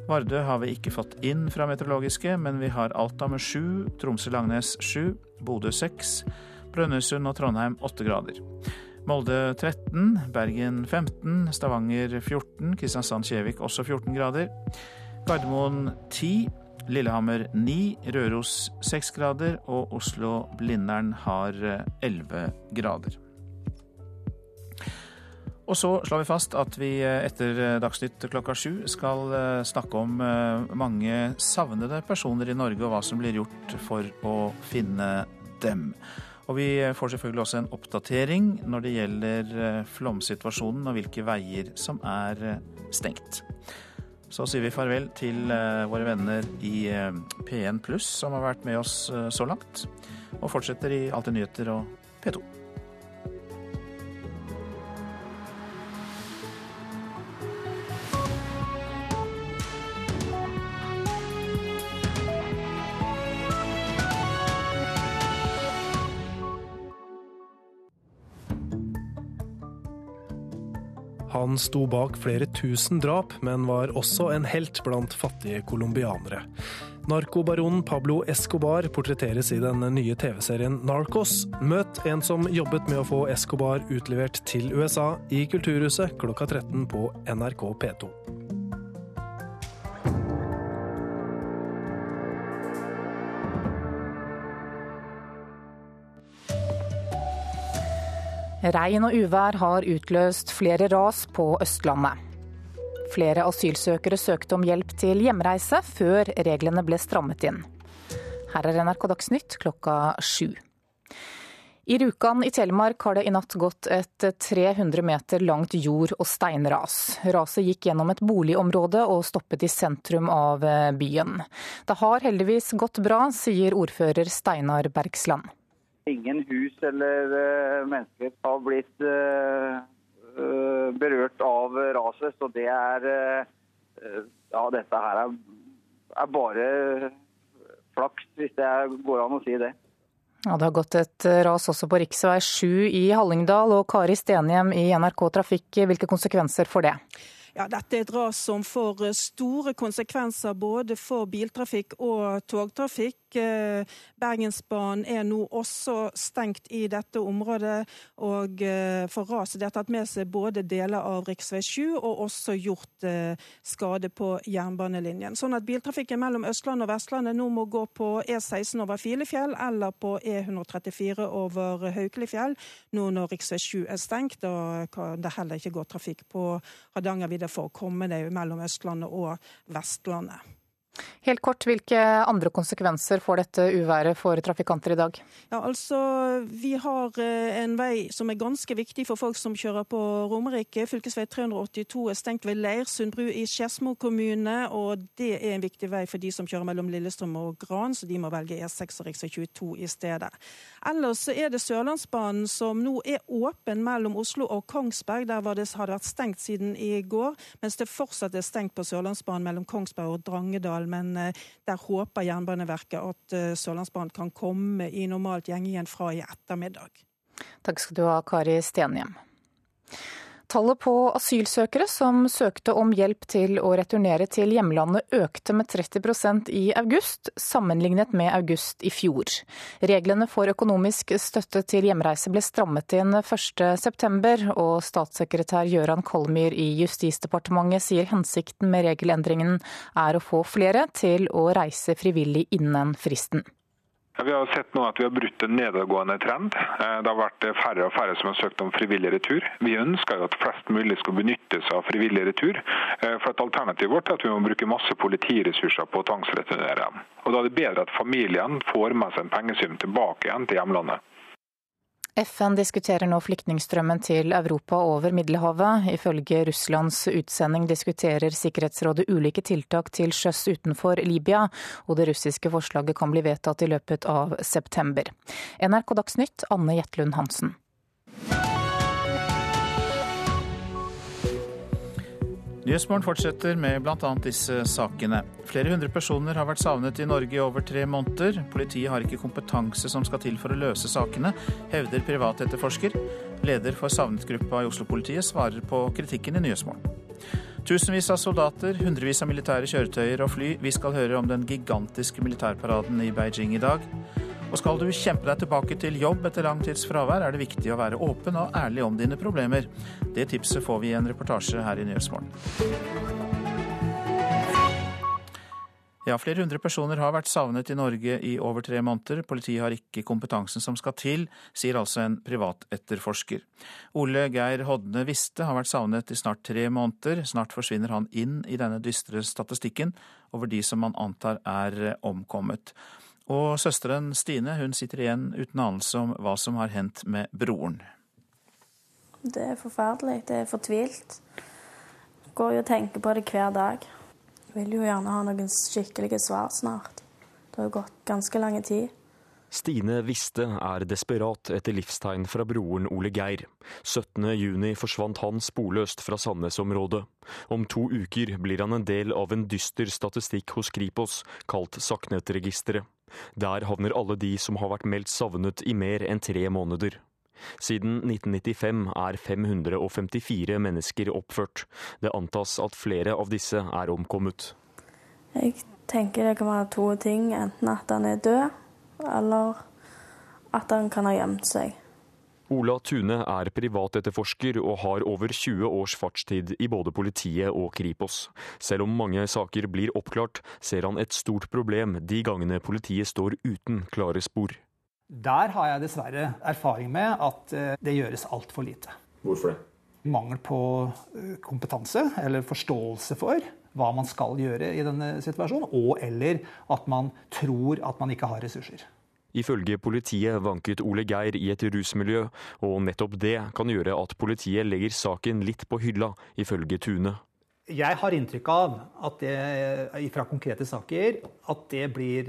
Vardø har vi ikke fått inn fra meteorologiske, men vi har Alta med sju, Tromsø-Langnes sju, Bodø seks, Brønnøysund og Trondheim åtte grader. Molde 13, Bergen 15, Stavanger 14, Kristiansand-Kjevik også 14 grader. Gardermoen 10, Lillehammer 9, Røros 6 grader og Oslo-Blindern har 11 eh, grader. Og så slår vi fast at vi eh, etter eh, Dagsnytt klokka sju skal snakke om mange savnede personer i Norge, og hva som blir gjort for å finne dem. Og vi får selvfølgelig også en oppdatering når det gjelder flomsituasjonen og hvilke veier som er stengt. Så sier vi farvel til eh, våre venner i eh, P1 Pluss som har vært med oss eh, så langt, og fortsetter i Alltid nyheter og P2. Han sto bak flere tusen drap, men var også en helt blant fattige colombianere. Narkobaronen Pablo Escobar portretteres i den nye TV-serien Narcos. Møt en som jobbet med å få Escobar utlevert til USA i Kulturhuset klokka 13 på NRK P2. Regn og uvær har utløst flere ras på Østlandet. Flere asylsøkere søkte om hjelp til hjemreise før reglene ble strammet inn. Her er NRK Dagsnytt klokka sju. I Rjukan i Telemark har det i natt gått et 300 meter langt jord- og steinras. Raset gikk gjennom et boligområde og stoppet i sentrum av byen. Det har heldigvis gått bra, sier ordfører Steinar Bergsland. Ingen hus eller uh, mennesker har blitt uh, uh, berørt av raset. Så det er Ja, dette her er, er bare flaks, hvis det går an å si det. Ja, Det har gått et ras også på rv. 7 i Hallingdal. Og Kari Stenhjem i NRK Trafikk, hvilke konsekvenser får det? Ja, dette er et ras som får store konsekvenser både for biltrafikk og togtrafikk. Eh, Bergensbanen er nå også stengt i dette området. Og eh, for raset det har tatt med seg både deler av rv. 7 og også gjort eh, skade på jernbanelinjen. Sånn at biltrafikken mellom Østlandet og Vestlandet nå må gå på E16 over Filefjell eller på E134 over Haukelifjell nå når rv. 7 er stengt. Da kan det heller ikke gå trafikk på Hardangervidda for å komme det mellom Østlandet og Vestlandet. Helt kort, Hvilke andre konsekvenser får dette uværet for trafikanter i dag? Ja, altså, Vi har eh, en vei som er ganske viktig for folk som kjører på Romerike. Fylkesvei 382 er stengt ved Leirsund bru i Skedsmo kommune. og Det er en viktig vei for de som kjører mellom Lillestrøm og Gran, så de må velge E6 og rv. 22 i stedet. Ellers er det Sørlandsbanen som nå er åpen mellom Oslo og Kongsberg. Der det, har det vært stengt siden i går, mens det fortsatt er stengt på Sørlandsbanen mellom Kongsberg og Drangedal Arendal, men eh, der håper Jernbaneverket at eh, Sørlandsbanen kan komme i normalt gjeng igjen fra i ettermiddag. Takk skal du ha, Kari Stenhjem. Tallet på asylsøkere som søkte om hjelp til å returnere til hjemlandet økte med 30% i august, sammenlignet med august i fjor. Reglene for økonomisk støtte til hjemreise ble strammet inn 1.9, og statssekretær Gøran Kolmyr i Justisdepartementet sier hensikten med regelendringen er å få flere til å reise frivillig innen fristen. Vi har sett nå at vi har brutt en nedadgående trend. Eh, det har vært færre og færre som har søkt om frivillig retur. Vi ønsker at flest mulig skal benytte seg av frivillig retur. Eh, for et Alternativet vårt er at vi må bruke masse politiressurser på å tvangsreturnere dem. Og Da er det bedre at familien får med seg en pengesum tilbake igjen til hjemlandet. FN diskuterer nå flyktningstrømmen til Europa over Middelhavet. Ifølge Russlands utsending diskuterer Sikkerhetsrådet ulike tiltak til sjøs utenfor Libya, og det russiske forslaget kan bli vedtatt i løpet av september. NRK Dagsnytt, Anne Jetlund Hansen. Nyhetsmorgen fortsetter med bl.a. disse sakene. Flere hundre personer har vært savnet i Norge i over tre måneder. Politiet har ikke kompetanse som skal til for å løse sakene, hevder privatetterforsker. Leder for savnetgruppa i Oslo-politiet svarer på kritikken i Nyhetsmorgen. Tusenvis av soldater, hundrevis av militære kjøretøyer og fly. Vi skal høre om den gigantiske militærparaden i Beijing i dag. Og skal du kjempe deg tilbake til jobb etter lang tids fravær, er det viktig å være åpen og ærlig om dine problemer. Det tipset får vi i en reportasje her i Nyhetsmorgen. Ja, flere hundre personer har vært savnet i Norge i over tre måneder. Politiet har ikke kompetansen som skal til, sier altså en privatetterforsker. Ole Geir Hodne Viste har vært savnet i snart tre måneder. Snart forsvinner han inn i denne dystre statistikken over de som man antar er omkommet. Og søsteren Stine hun sitter igjen uten anelse om hva som har hendt med broren. Det er forferdelig. Det er fortvilt. Går jo og tenker på det hver dag. Jeg Vil jo gjerne ha noen skikkelige svar snart. Det har jo gått ganske lang tid. Stine Viste er desperat etter livstegn fra broren Ole Geir. 17.6 forsvant han sporløst fra Sandnes-området. Om to uker blir han en del av en dyster statistikk hos Kripos, kalt Saknet-registeret. Der havner alle de som har vært meldt savnet i mer enn tre måneder. Siden 1995 er 554 mennesker oppført. Det antas at flere av disse er omkommet. Jeg tenker det kan være to ting. Enten at han er død, eller at han kan ha gjemt seg. Ola Tune er privatetterforsker og har over 20 års fartstid i både politiet og Kripos. Selv om mange saker blir oppklart, ser han et stort problem de gangene politiet står uten klare spor. Der har jeg dessverre erfaring med at eh, det gjøres altfor lite. Hvorfor det? Mangel på eh, kompetanse eller forståelse for hva man skal gjøre i denne situasjonen, og eller at man tror at man ikke har ressurser. Ifølge politiet vanket Ole Geir i et rusmiljø, og nettopp det kan gjøre at politiet legger saken litt på hylla, ifølge Tune. Jeg har inntrykk av at det, fra konkrete saker at det blir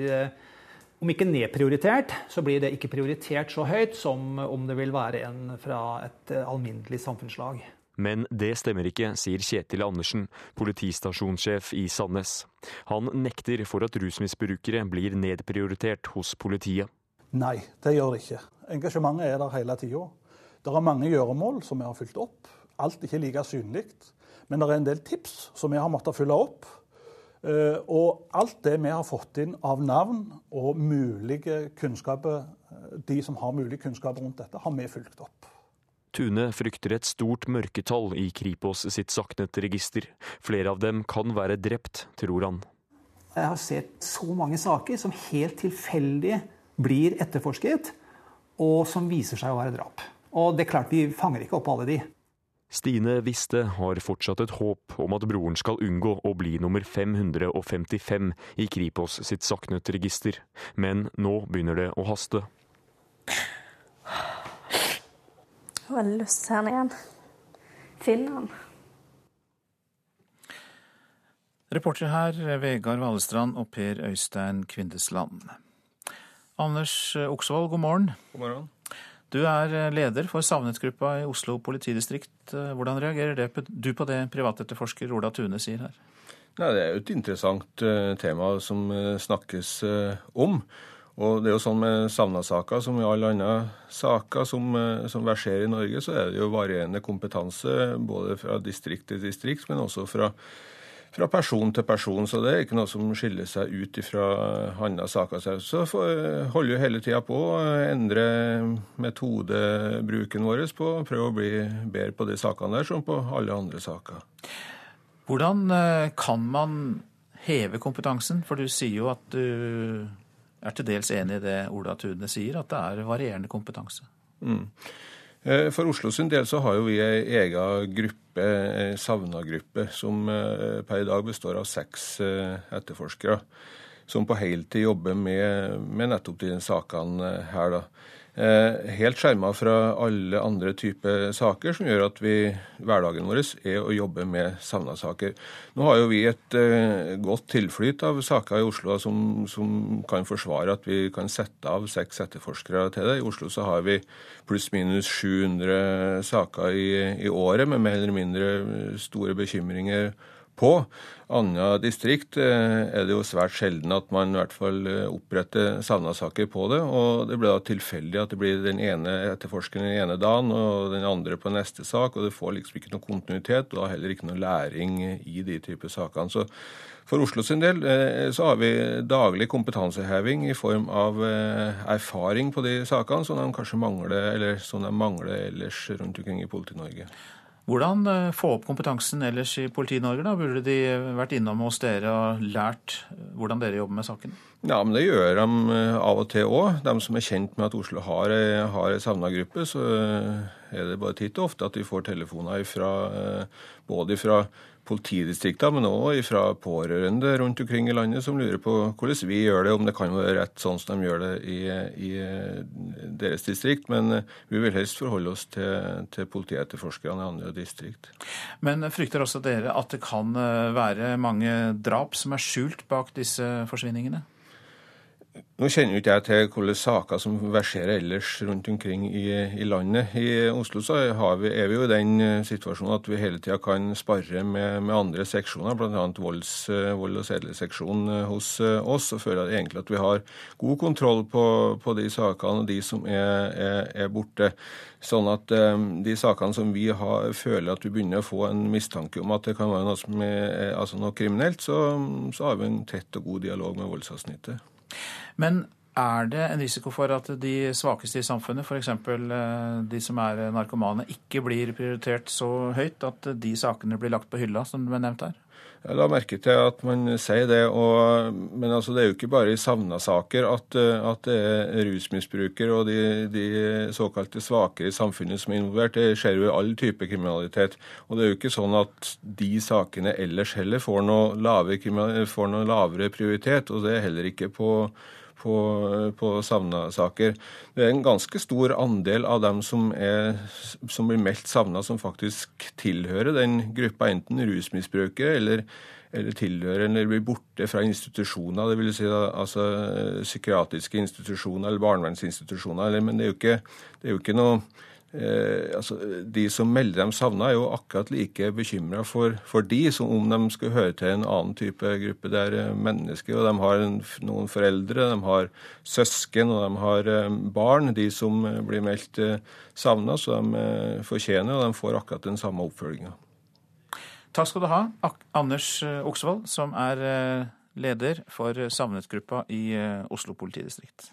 om ikke nedprioritert, så blir det ikke prioritert så høyt som om det vil være en fra et alminnelig samfunnslag. Men det stemmer ikke, sier Kjetil Andersen, politistasjonssjef i Sandnes. Han nekter for at rusmisbrukere blir nedprioritert hos politiet. Nei, det gjør det ikke. Engasjementet er der hele tida. Det er mange gjøremål som vi har fulgt opp. Alt ikke like synlig. Men det er en del tips som vi har måttet følge opp. Og alt det vi har fått inn av navn og mulige kunnskaper, de som har mulig kunnskap rundt dette, har vi fulgt opp. Tune frykter et stort mørketall i Kripos sitt Saknet-register. Flere av dem kan være drept, tror han. Jeg har sett så mange saker som helt tilfeldig blir etterforsket, og som viser seg å være drap. Og det er klart, vi fanger ikke opp alle de. Stine Viste har fortsatt et håp om at broren skal unngå å bli nummer 555 i Kripos sitt Saknet-register, men nå begynner det å haste. Har veldig lyst til å se han igjen. Finne han. Reportere her Vegard Valestrand og Per Øystein Kvindesland. Anders Oksvold, god morgen. God morgen. Du er leder for savnetgruppa i Oslo politidistrikt. Hvordan reagerer du på det privatetterforsker Ola Tune sier her? Nei, det er jo et interessant tema som snakkes om. Og det er jo sånn med savna-saker som i alle andre saker som, som verserer i Norge, så er det jo varierende kompetanse både fra distrikt til distrikt, men også fra, fra person til person. Så det er ikke noe som skiller seg ut fra andre saker. Så holder jo hele tida på å endre metodebruken vår på å prøve å bli bedre på de sakene der som på alle andre saker. Hvordan kan man heve kompetansen? For du sier jo at du er til dels enig i det Ola Tune sier, at det er varierende kompetanse. Mm. For Oslo sin del så har jo vi ei egen gruppe, ei savna-gruppe, som per i dag består av seks etterforskere. Som på heltid jobber med, med nettopp de sakene her, da. Eh, helt skjerma fra alle andre typer saker, som gjør at vi, hverdagen vår er å jobbe med savna-saker. Nå har jo vi et eh, godt tilflyt av saker i Oslo som, som, kan forsvare at vi kan sette av seks etterforskere til det. I Oslo så har vi pluss-minus 700 saker i, i året med mer eller mindre store bekymringer på. Andre distrikt eh, er det jo svært sjelden at man i hvert fall eh, oppretter savna-saker på det. og Det blir da tilfeldig at det blir den ene etterforskeren den ene dagen og den andre på neste sak. og Det får liksom ikke noe kontinuitet og heller ikke noe læring i de typer sakene. Så for Oslo sin del eh, så har vi daglig kompetanseheving i form av erfaring på de sakene som de kanskje mangler, eller som de mangler ellers rundt omkring i Politi-Norge. Hvordan eh, få opp kompetansen ellers i Politi-Norge? da? Burde de vært innom hos dere og lært eh, hvordan dere jobber med saken? Ja, men Det gjør de eh, av og til òg. De som er kjent med at Oslo har, har en savna gruppe, så er det bare titt og ofte at vi får telefoner ifra, både fra politidistrikter, men òg fra pårørende rundt omkring i landet som lurer på hvordan vi gjør det, om det kan være rett sånn som de gjør det i, i deres distrikt. Men vi vil helst forholde oss til, til politietterforskerne i andre distrikt. Men frykter også dere at det kan eh, være mange drap som er skjult bak disse forsvinningene? Nå kjenner jo ikke jeg til hvilke saker som verserer ellers rundt omkring i, i landet. I Oslo så vi, er vi jo i den eh, situasjonen at vi hele tida kan spare med, med andre seksjoner, bl.a. Eh, vold- og sedelighetsseksjonen eh, hos oss. Og føler egentlig at vi har god kontroll på, på de sakene og de som er, er, er borte. Sånn at de sakene som vi har, føler at vi begynner å få en mistanke om at det kan være noe, er, altså noe kriminelt, så, så har vi en tett og god dialog med voldsavsnittet. Men er det en risiko for at de svakeste i samfunnet, f.eks. Eh, de som er narkomane, ikke blir prioritert så høyt at de sakene blir lagt på hylla, som har nevnt her? Jeg la merke til at man sier det, og, men altså det er jo ikke bare i savna-saker at, at, det er rusmisbrukere og de, de, såkalte svake i samfunnet som er involvert. Det skjer jo i all type kriminalitet. Og det er jo ikke sånn at de sakene ellers heller får noe lave, får noe lavere prioritet, og det er heller ikke på på, på savna-saker. Det er en ganske stor andel av dem som, er, som blir meldt savna, som faktisk tilhører den gruppa, enten rusmisbrukere eller, eller tilhører eller blir borte fra institusjoner, det vil Si, altså psykiatriske institusjoner eller barnevernsinstitusjoner. Men det er jo ikke, det er jo ikke noe Eh, altså, de som melder dem savna, er jo akkurat like bekymra for, for, de som om de skulle høre til en annen type gruppe. Det er eh, mennesker, og de har en, noen foreldre, de har søsken og de har eh, barn, de som eh, blir meldt eh, savna. Så de eh, fortjener, og de får akkurat den samme oppfølginga. Takk skal du ha, Anders Oksvold, som er leder for savnet-gruppa i Oslo politidistrikt.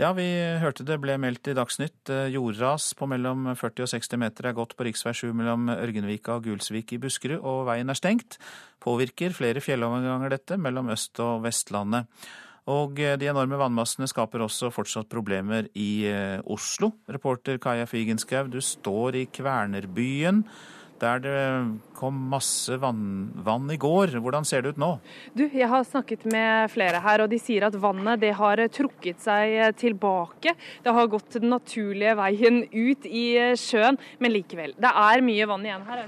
Ja, vi hørte det ble meldt i Dagsnytt. Eh, jordras på mellom 40 og 60 meter er gått på rv. 7 mellom Ørgenvika og Gulsvik i Buskerud, og veien er stengt. Påvirker flere fjelloverganger dette mellom Øst- og Vestlandet. Og eh, de enorme vannmassene skaper også fortsatt problemer i eh, Oslo. Reporter Kaja Figenschou, du står i Kvernerbyen der det kom masse vann, vann, i går. Hvordan ser det ut nå? Du, Jeg har snakket med flere her, og de sier at vannet har trukket seg tilbake. Det har gått den naturlige veien ut i sjøen, men likevel. Det er mye vann igjen her.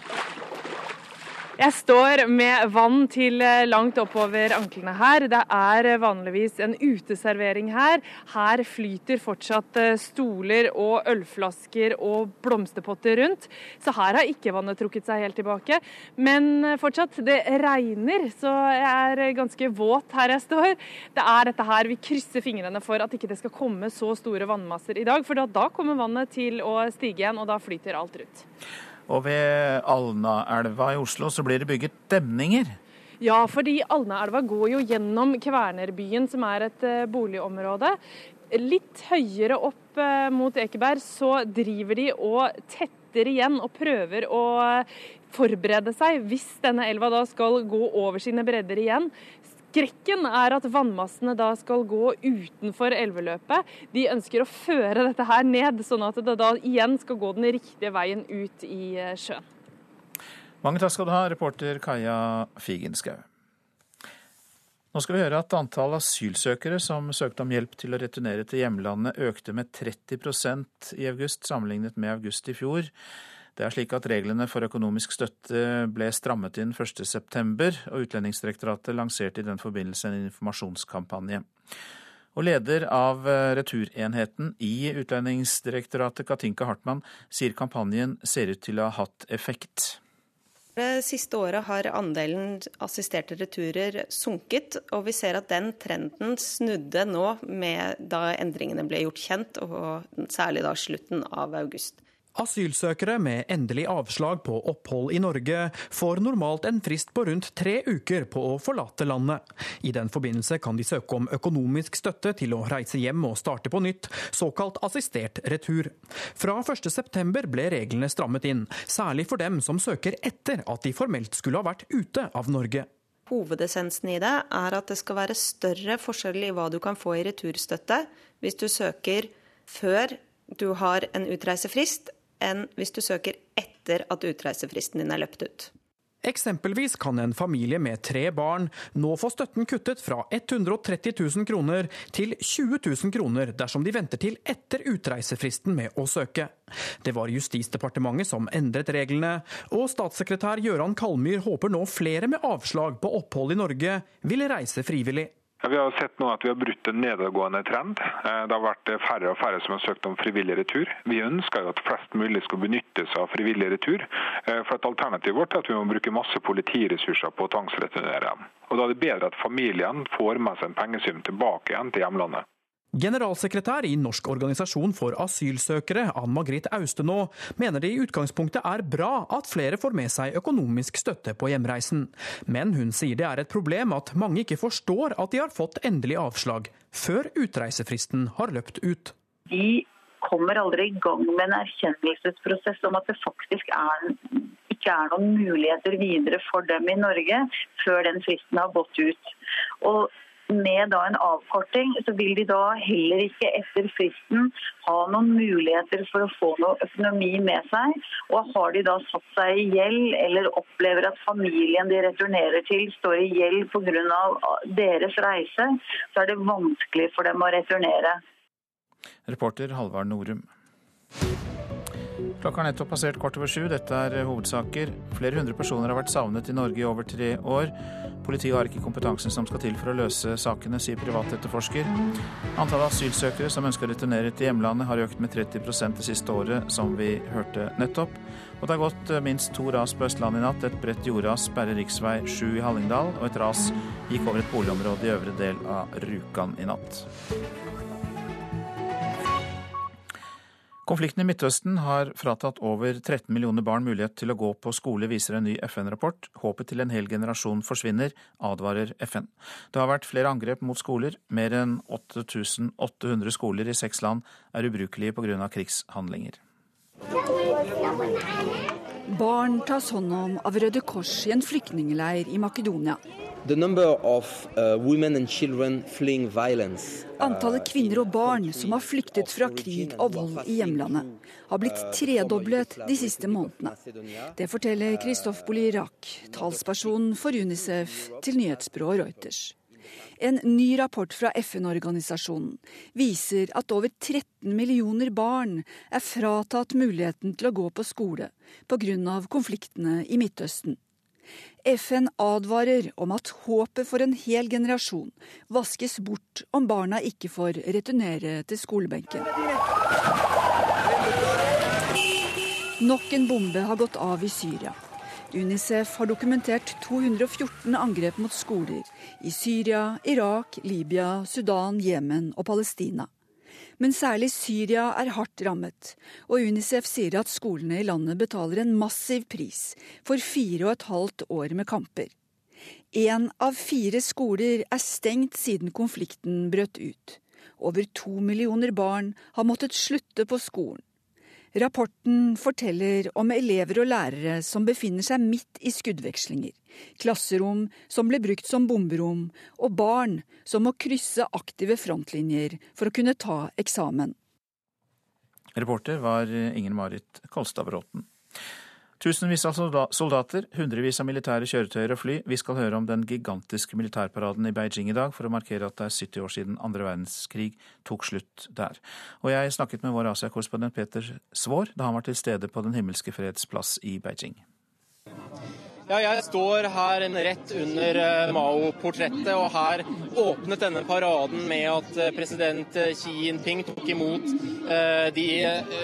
Jeg står med vann til eh, langt oppover anklene her. Det er eh, vanligvis en uteservering her. Her flyter fortsatt eh, stoler og ølflasker og blomsterpotter rundt. Så her har ikke vannet trukket seg helt tilbake. Men fortsatt, det regner, så jeg er ganske våt her jeg står. Det er dette her vi krysser fingrene for at ikke det skal komme så store vannmasser i dag. For da kommer vannet til å stige igjen, og da flyter alt rundt. Og ved Alnaelva i Oslo så blir det bygget demninger. Ja, fordi Alnaelva går jo gjennom Kvernerbyen, som er et uh, boligområde. Litt høyere opp uh, mot Ekeberg så driver de og tetter igjen og prøver å forberede seg hvis denne elva da skal gå over sine bredder igjen. Skrekken er at vannmassene da skal gå utenfor elveløpet. De ønsker å føre dette her ned, sånn at det da igjen skal gå den riktige veien ut i eh, sjøen. Mange takk skal du ha, reporter Kaja Figenschou. Nå skal vi høre at antall asylsøkere som søkte om hjelp til å returnere til hjemlandet, økte med 30% i august sammenlignet med august i fjor. Det er slik at reglene for økonomisk støtte ble strammet inn 1.9, og Utlendingsdirektoratet lanserte i den forbindelse en informasjonskampanje. Og leder av returenheten i Utlendingsdirektoratet, Katinka Hartmann, sier kampanjen ser ut til å ha hatt effekt. Det siste året har andelen assisterte returer sunket, og vi ser at den trenden snudde nå med da endringene ble gjort kjent, og særlig da slutten av august. Asylsøkere med endelig avslag på opphold i Norge får normalt en frist på rundt tre uker på å forlate landet. I den forbindelse kan de søke om økonomisk støtte til å reise hjem og starte på nytt, såkalt assistert retur. Fra 1.9 ble reglene strammet inn, særlig for dem som søker etter at de formelt skulle ha vært ute av Norge. Hovedessensen i det er at det skal være større forskjell i hva du kan få i returstøtte hvis du søker før du har en utreisefrist, enn hvis du søker etter at utreisefristen din er løpt ut. Eksempelvis kan en familie med tre barn nå få støtten kuttet fra 130 000 kroner til 20 000 kroner dersom de venter til etter utreisefristen med å søke. Det var Justisdepartementet som endret reglene, og statssekretær Gøran Kalmyr håper nå flere med avslag på opphold i Norge vil reise frivillig. Vi har sett nå at vi har brutt en nedadgående trend. Eh, det har vært færre og færre som har søkt om frivillig retur. Vi ønsker jo at flest mulig skal benytte seg av frivillig retur. Eh, for et Alternativet vårt er at vi må bruke masse politiressurser på å tvangsreturnere dem. Og Da er det bedre at familien får med seg en pengesum tilbake igjen til hjemlandet. Generalsekretær i Norsk organisasjon for asylsøkere, Ann Margrit Austenå, mener det i utgangspunktet er bra at flere får med seg økonomisk støtte på hjemreisen. Men hun sier det er et problem at mange ikke forstår at de har fått endelig avslag, før utreisefristen har løpt ut. De kommer aldri i gang med en erkjennelsesprosess om at det faktisk er ikke er noen muligheter videre for dem i Norge før den fristen har gått ut. Og med da en avkorting, så vil de da heller ikke etter fristen ha noen muligheter for å få noe økonomi med seg. Og har de da satt seg i gjeld, eller opplever at familien de returnerer til står i gjeld pga. deres reise, så er det vanskelig for dem å returnere. Reporter Halvard Norum. Klokka har nettopp passert kvart over sju. Dette er hovedsaker. Flere hundre personer har vært savnet i Norge i over tre år. Politiet har ikke kompetansen som skal til for å løse sakene, sier privatetterforsker. Antallet asylsøkere som ønsker å returnere til hjemlandet har økt med 30% det siste året, som vi hørte nettopp. Og det har gått minst to ras på Østlandet i natt. Et bredt jordras sperrer rv. 7 i Hallingdal, og et ras gikk over et boligområde i øvre del av Rjukan i natt. Konflikten i Midtøsten har fratatt over 13 millioner barn mulighet til å gå på skole, viser en ny FN-rapport. Håpet til en hel generasjon forsvinner, advarer FN. Det har vært flere angrep mot skoler. Mer enn 8800 skoler i seks land er ubrukelige pga. krigshandlinger. Barn tas hånd om av Røde Kors i en flyktningleir i Makedonia. Of, uh, Antallet kvinner og barn som har flyktet fra krig og vold i hjemlandet, har blitt tredoblet de siste månedene. Det forteller Kristoff Bolirak, talsperson for Unicef, til nyhetsbyrået Reuters. En ny rapport fra FN-organisasjonen viser at over 13 millioner barn er fratatt muligheten til å gå på skole pga. konfliktene i Midtøsten. FN advarer om at håpet for en hel generasjon vaskes bort om barna ikke får returnere til skolebenken. Nok en bombe har gått av i Syria. Unicef har dokumentert 214 angrep mot skoler i Syria, Irak, Libya, Sudan, Jemen og Palestina. Men særlig Syria er hardt rammet, og Unicef sier at skolene i landet betaler en massiv pris for fire og et halvt år med kamper. Én av fire skoler er stengt siden konflikten brøt ut. Over to millioner barn har måttet slutte på skolen. Rapporten forteller om elever og lærere som befinner seg midt i skuddvekslinger, klasserom som ble brukt som bomberom, og barn som må krysse aktive frontlinjer for å kunne ta eksamen. Reporter var Inger Marit Kolstad Bråten. Tusenvis av soldater, hundrevis av militære kjøretøyer og fly. Vi skal høre om den gigantiske militærparaden i Beijing i dag for å markere at det er 70 år siden andre verdenskrig tok slutt der. Og jeg snakket med vår Asia-korrespondent Peter Svaar da han var til stede på Den himmelske freds plass i Beijing. Ja, jeg står her rett under eh, Mao-portrettet, og her åpnet denne paraden med at eh, president eh, Xi Jinping tok imot de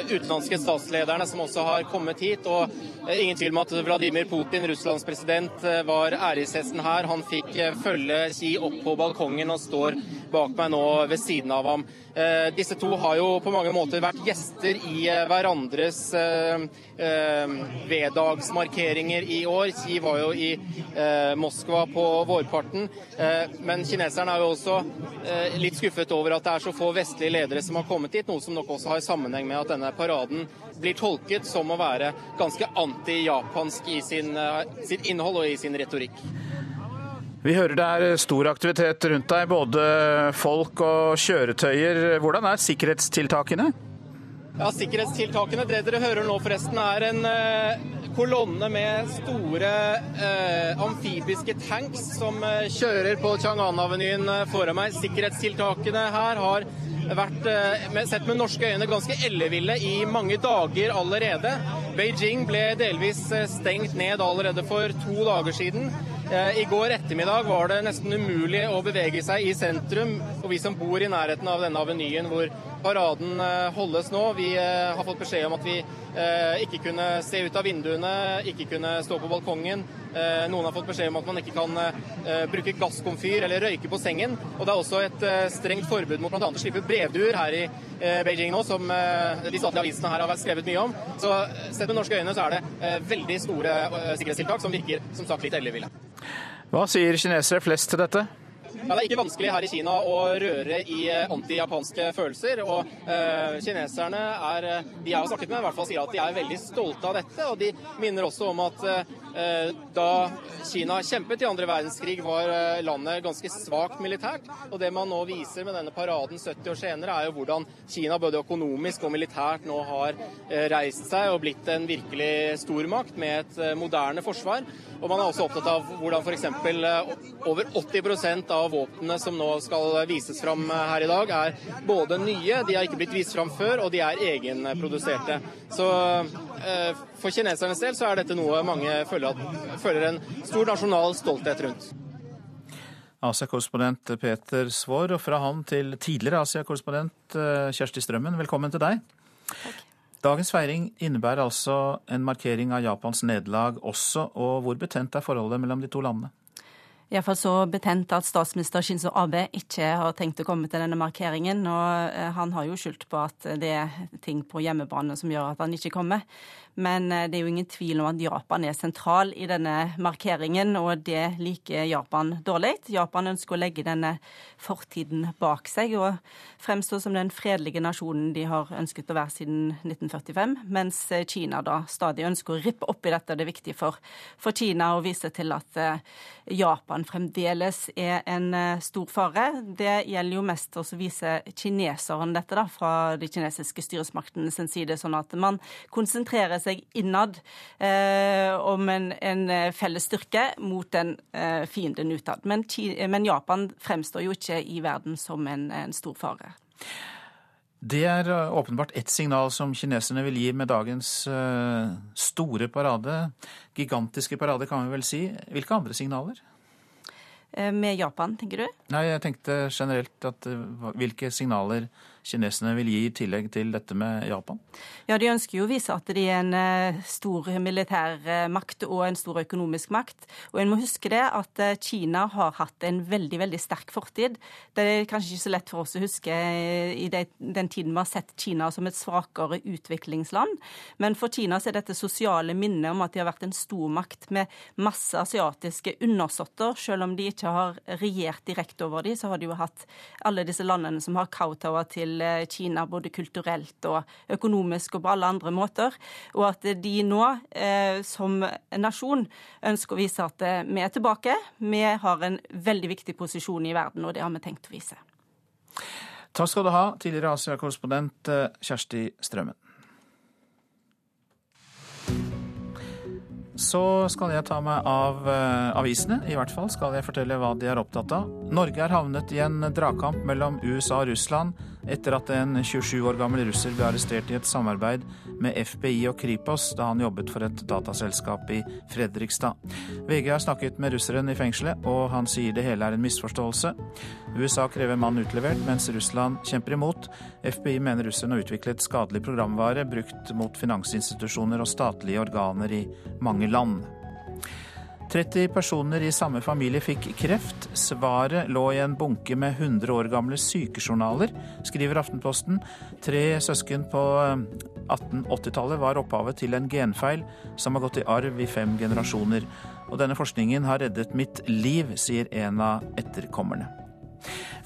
utenlandske statslederne som også har kommet hit. og Ingen tvil om at Vladimir Putin, Russlands president, var æreshesten her. Han fikk følge Xi opp på balkongen og står bak meg nå ved siden av ham. Disse to har jo på mange måter vært gjester i hverandres veddagsmarkeringer i år. Xi var jo i eh, Moskva på vårparten. Eh, men kineserne er jo også eh, litt skuffet over at det er så få vestlige ledere som har kommet hit, noe som nok også har sammenheng med at denne paraden blir tolket som å være ganske anti-japansk i sin, eh, sitt innhold og i sin retorikk. Vi hører det er stor aktivitet rundt deg, både folk og kjøretøyer. Hvordan er sikkerhetstiltakene? Ja, Sikkerhetstiltakene, det dere hører nå forresten, er en eh, kolonne med store eh, amfibiske tanks som eh, kjører på Chang'an-avenyen eh, foran meg. Sikkerhetstiltakene her har vært sett med norske øyne ganske elleville i mange dager allerede. Beijing ble delvis stengt ned allerede for to dager siden. I går ettermiddag var det nesten umulig å bevege seg i sentrum. Og vi som bor i nærheten av denne avenyen hvor paraden eh, holdes nå. Vi eh, har fått beskjed om at vi eh, ikke kunne se ut av vinduene, ikke kunne stå på balkongen. Noen har fått beskjed om at man ikke kan bruke gasskomfyr eller røyke på sengen. Og det er også et strengt forbud mot bl.a. å slippe brevduer her i Beijing nå, som de statlige avisene her har skrevet mye om. Så sett med norske øyne så er det veldig store sikkerhetstiltak som virker som sagt litt elleville. Hva sier kinesere flest til dette? Ja, det er ikke vanskelig her i Kina å røre i eh, anti-japanske følelser. og uh, Kineserne er, eh, de jeg har snakket med, i hvert fall sier at de er veldig stolte av dette. og De minner også om at uh, da Kina kjempet i andre verdenskrig, var landet ganske svakt militært. og Det man nå viser med denne paraden 70 år senere, er jo hvordan Kina både økonomisk og militært nå har reist seg og blitt en virkelig stormakt med et moderne forsvar. Og Man er også opptatt av hvordan f.eks. over 80 av våpnene som nå skal vises fram her i dag, er både nye, de har ikke blitt vist fram før, og de er egenproduserte. Så eh, for kinesernes del så er dette noe mange føler, at, føler en stor nasjonal stolthet rundt. Asia-korrespondent Peter Svaar, og fra han til tidligere Asia-korrespondent eh, Kjersti Strømmen, velkommen til deg. Takk. Dagens feiring innebærer altså en markering av Japans nederlag også, og hvor betent er forholdet mellom de to landene? Iallfall så betent at statsminister Shinzo Abe ikke har tenkt å komme til denne markeringen. Og eh, han har jo skyldt på at det er ting på hjemmebane som gjør at han ikke kommer. Men eh, det er jo ingen tvil om at Japan er sentral i denne markeringen, og det liker Japan dårlig. Japan ønsker å legge denne fortiden bak seg og fremstå som den fredelige nasjonen de har ønsket å være siden 1945, mens eh, Kina da stadig ønsker å rippe opp i dette. Det er viktig for, for Kina å vise til at eh, Japan fremdeles er en stor fare. Det gjelder jo mest å vise kineseren dette da, fra de kinesiske styresmaktene sin side, sånn at man konsentrerer seg innad eh, om en, en, eh, felles styrke mot den eh, fienden utad. Men, men, Japan fremstår jo ikke i verden som en, en stor fare. Det er eh, åpenbart ett signal som kineserne vil gi med dagens uh, store parade. Gigantiske parade, kan vi vel si. Hvilke andre signaler? Med Japan, tenker du? Nei, jeg tenkte generelt at hvilke signaler kineserne vil gi i tillegg til dette med Japan? Ja, De ønsker jo å vise at de er en eh, stor militær eh, makt og en stor økonomisk makt. Og en må huske det at eh, Kina har hatt en veldig veldig sterk fortid. Det er kanskje ikke så lett for oss å huske i den tiden vi har sett Kina som et svakere utviklingsland. Men for Kina er dette sosiale minnet om at de har vært en stormakt med masse asiatiske undersåtter. Selv om de ikke har regjert direkte over dem, så har de jo hatt alle disse landene som har kowtower til til eh, Kina både kulturelt og økonomisk og på alle andre måter. Og at de nå eh, som nasjon ønsker å vise at eh, vi er tilbake. Vi har en veldig viktig posisjon i verden, og det har vi tenkt å vise. Takk skal du ha, tidligere Asia-korrespondent Kjersti Strømmen. Så skal jeg ta meg av avisene. I hvert fall skal jeg fortelle hva de er opptatt av. Norge er havnet i en dragkamp mellom USA og Russland etter at en 27 år gammel russer ble arrestert i et samarbeid med FBI og Kripos da han jobbet for et dataselskap i Fredrikstad. VG har snakket med russeren i fengselet, og han sier det hele er en misforståelse. USA krever mannen utlevert, mens Russland kjemper imot. FBI mener russeren har utviklet skadelig programvare brukt mot finansinstitusjoner og statlige organer i mange land. 30 personer i samme familie fikk kreft. Svaret lå i en bunke med 100 år gamle sykejournaler, skriver Aftenposten. Tre søsken på 1880-tallet eh, var opphavet til en genfeil som har gått i arv i fem generasjoner. Og denne forskningen har reddet mitt liv, sier en av etterkommerne.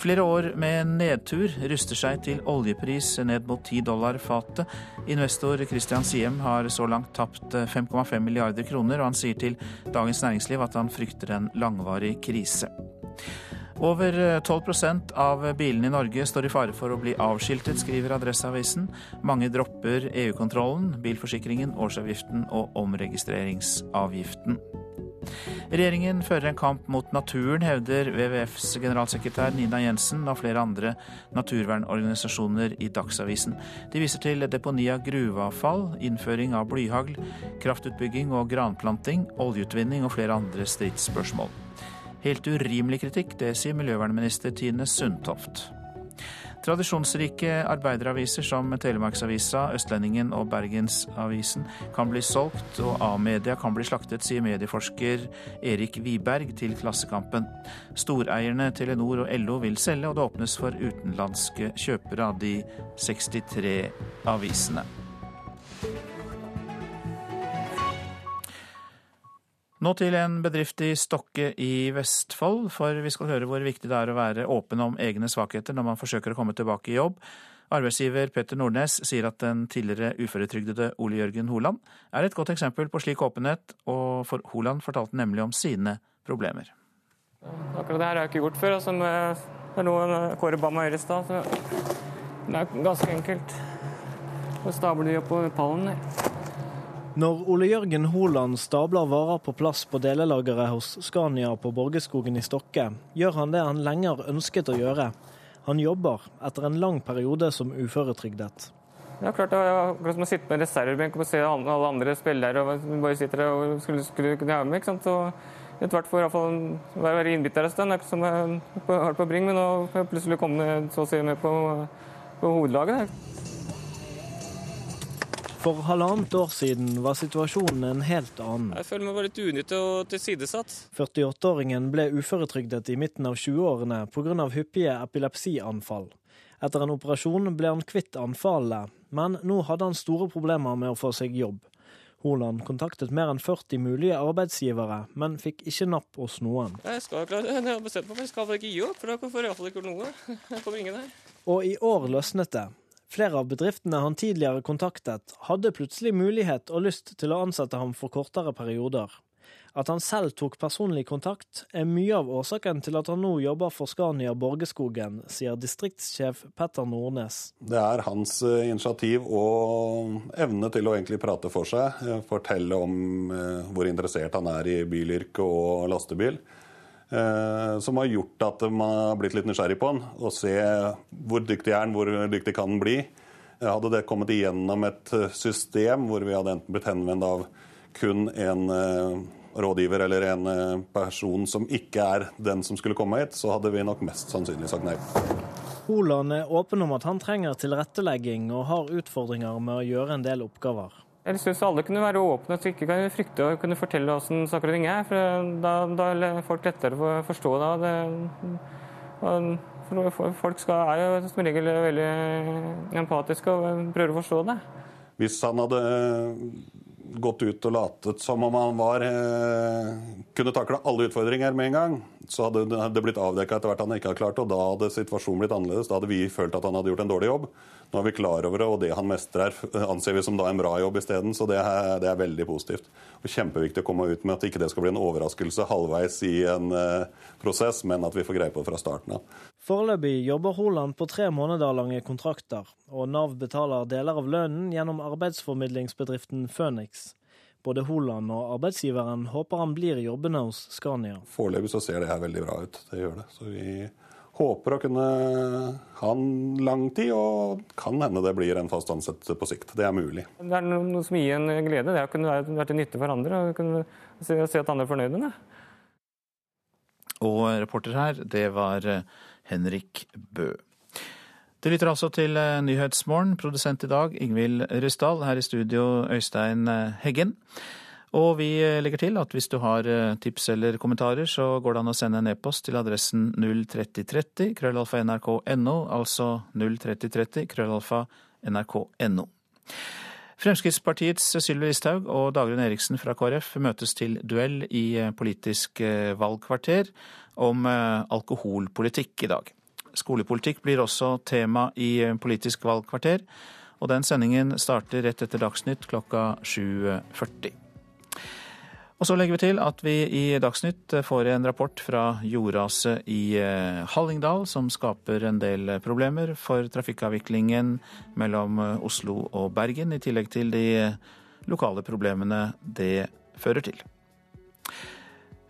Flere år med nedtur ruster seg til oljepris ned mot 10 dollar fatet. Investor Christian Siem har så langt tapt 5,5 milliarder kroner, og han sier til Dagens Næringsliv at han frykter en langvarig krise. Over 12% av bilene i Norge står i fare for å bli avskiltet, skriver Adresseavisen. Mange dropper EU-kontrollen, bilforsikringen, årsavgiften og omregistreringsavgiften. Regjeringen fører en kamp mot naturen, hevder WWFs generalsekretær Nina Jensen og flere andre naturvernorganisasjoner i Dagsavisen. De viser til deponi av gruveavfall, innføring av blyhagl, kraftutbygging og granplanting, oljeutvinning og flere andre stridsspørsmål. Helt urimelig kritikk, det sier miljøvernminister Tine Sundtoft. Tradisjonsrike arbeideraviser som Telemarksavisa, Østlendingen og Bergensavisen kan bli solgt, og A-media kan bli slaktet, sier medieforsker Erik Wiberg til Klassekampen. Storeierne Telenor og LO vil selge, og det åpnes for utenlandske kjøpere av de 63 avisene. Nå til en bedrift i Stokke i Vestfold, for vi skal høre hvor viktig det er å være åpen om egne svakheter når man forsøker å komme tilbake i jobb. Arbeidsgiver Petter Nordnes sier at den tidligere uføretrygdede Ole Jørgen Holand er et godt eksempel på slik åpenhet, og for Holand fortalte nemlig om sine problemer. Akkurat det her har jeg ikke gjort før. Altså det er noe Kåre ba meg gjøre i stad. Det er ganske enkelt. Så stabler de opp på pallen. Når Ole Jørgen Holand stabler varer på plass på delelageret hos Scania på Borgeskogen i Stokke, gjør han det han lenger ønsket å gjøre. Han jobber etter en lang periode som uføretrygdet. Ja, klart Det er akkurat som å sitte på en reservebenk og se alle andre spillere og bare sitter der og skulle, skulle kunne være med. ikke sant? Og etter hvert får jeg være innbytter en stund. Det er som jeg har det på Bring, men nå jeg plutselig komme så å si med på, på hovedlaget. For halvannet år siden var situasjonen en helt annen. Jeg føler meg bare litt unyttig og tilsidesatt. 48-åringen ble uføretrygdet i midten av 20-årene pga. hyppige epilepsianfall. Etter en operasjon ble han kvitt anfallene, men nå hadde han store problemer med å få seg jobb. Holand kontaktet mer enn 40 mulige arbeidsgivere, men fikk ikke napp hos noen. Jeg skal klare, jeg har bestemt meg for jeg skal ikke gi opp, for da får jeg iallfall ikke noe. Jeg kommer ingen her. Og i år løsnet det. Flere av bedriftene han tidligere kontaktet, hadde plutselig mulighet og lyst til å ansette ham for kortere perioder. At han selv tok personlig kontakt, er mye av årsaken til at han nå jobber for Skania Borgeskogen, sier distriktssjef Petter Nordnes. Det er hans eh, initiativ og evne til å egentlig prate for seg, eh, fortelle om eh, hvor interessert han er i bilyrke og lastebil. Eh, som har gjort at man har blitt litt nysgjerrig på han, og se hvor dyktig er han, hvor dyktig kan han bli. Eh, hadde det kommet igjennom et eh, system hvor vi hadde enten blitt henvendt av kun en rådgiver eller en person som ikke er den som skulle komme hit, så hadde vi nok mest sannsynlig sagt nei. Holand er åpen om at han trenger tilrettelegging og har utfordringer med å gjøre en del oppgaver. Jeg syns alle kunne være åpne og ikke kan frykte å kunne fortelle hvordan saker og ting er. for Da, da er folk lettere å forstå det. for folk skal, er jo som regel veldig empatiske og prøver å forstå det. Hvis han hadde gått ut og latet som om han var, eh, kunne takle alle utfordringer med en gang, så hadde det blitt avdekka etter hvert han ikke hadde klart det, og da hadde situasjonen blitt annerledes. Da hadde vi følt at han hadde gjort en dårlig jobb. Nå er vi klar over det, og det han mestrer, anser vi som da en bra jobb isteden. Så det er, det er, veldig positivt. Og Kjempeviktig å komme ut med at ikke det skal bli en overraskelse halvveis i en uh, prosess, men at vi får greie på det fra starten av. Foreløpig jobber Holand på tre måneder lange kontrakter, og Nav betaler deler av lønnen gjennom arbeidsformidlingsbedriften Phoenix. Både Holand og arbeidsgiveren håper han blir i jobbene hos Scania. Foreløpig så ser det her veldig bra ut. Det gjør det. Så vi håper å kunne ha en lang tid, og kan hende det blir en fast ansettelse på sikt. Det er mulig. Det er noe som gir en glede. Det å kunne være til nytte for andre og kunne se at andre er fornøyd med det. Og reporter her, det var eh, Henrik Bø. Det lytter altså til eh, Nyhetsmorgen. Produsent i dag Ingvild Ryssdal. Her i studio Øystein eh, Heggen. Og vi legger til at hvis du har tips eller kommentarer, så går det an å sende en e-post til adressen 03030 krøllalfa nrk.no, altså 03030 krøllalfa nrk.no. Fremskrittspartiets Sylvi Listhaug og Dagrun Eriksen fra KrF møtes til duell i Politisk valgkvarter om alkoholpolitikk i dag. Skolepolitikk blir også tema i Politisk valgkvarter, og den sendingen starter rett etter Dagsnytt klokka 7.40. Og så legger vi til at vi i Dagsnytt får en rapport fra jordraset i eh, Hallingdal, som skaper en del problemer for trafikkavviklingen mellom eh, Oslo og Bergen, i tillegg til de lokale problemene det fører til.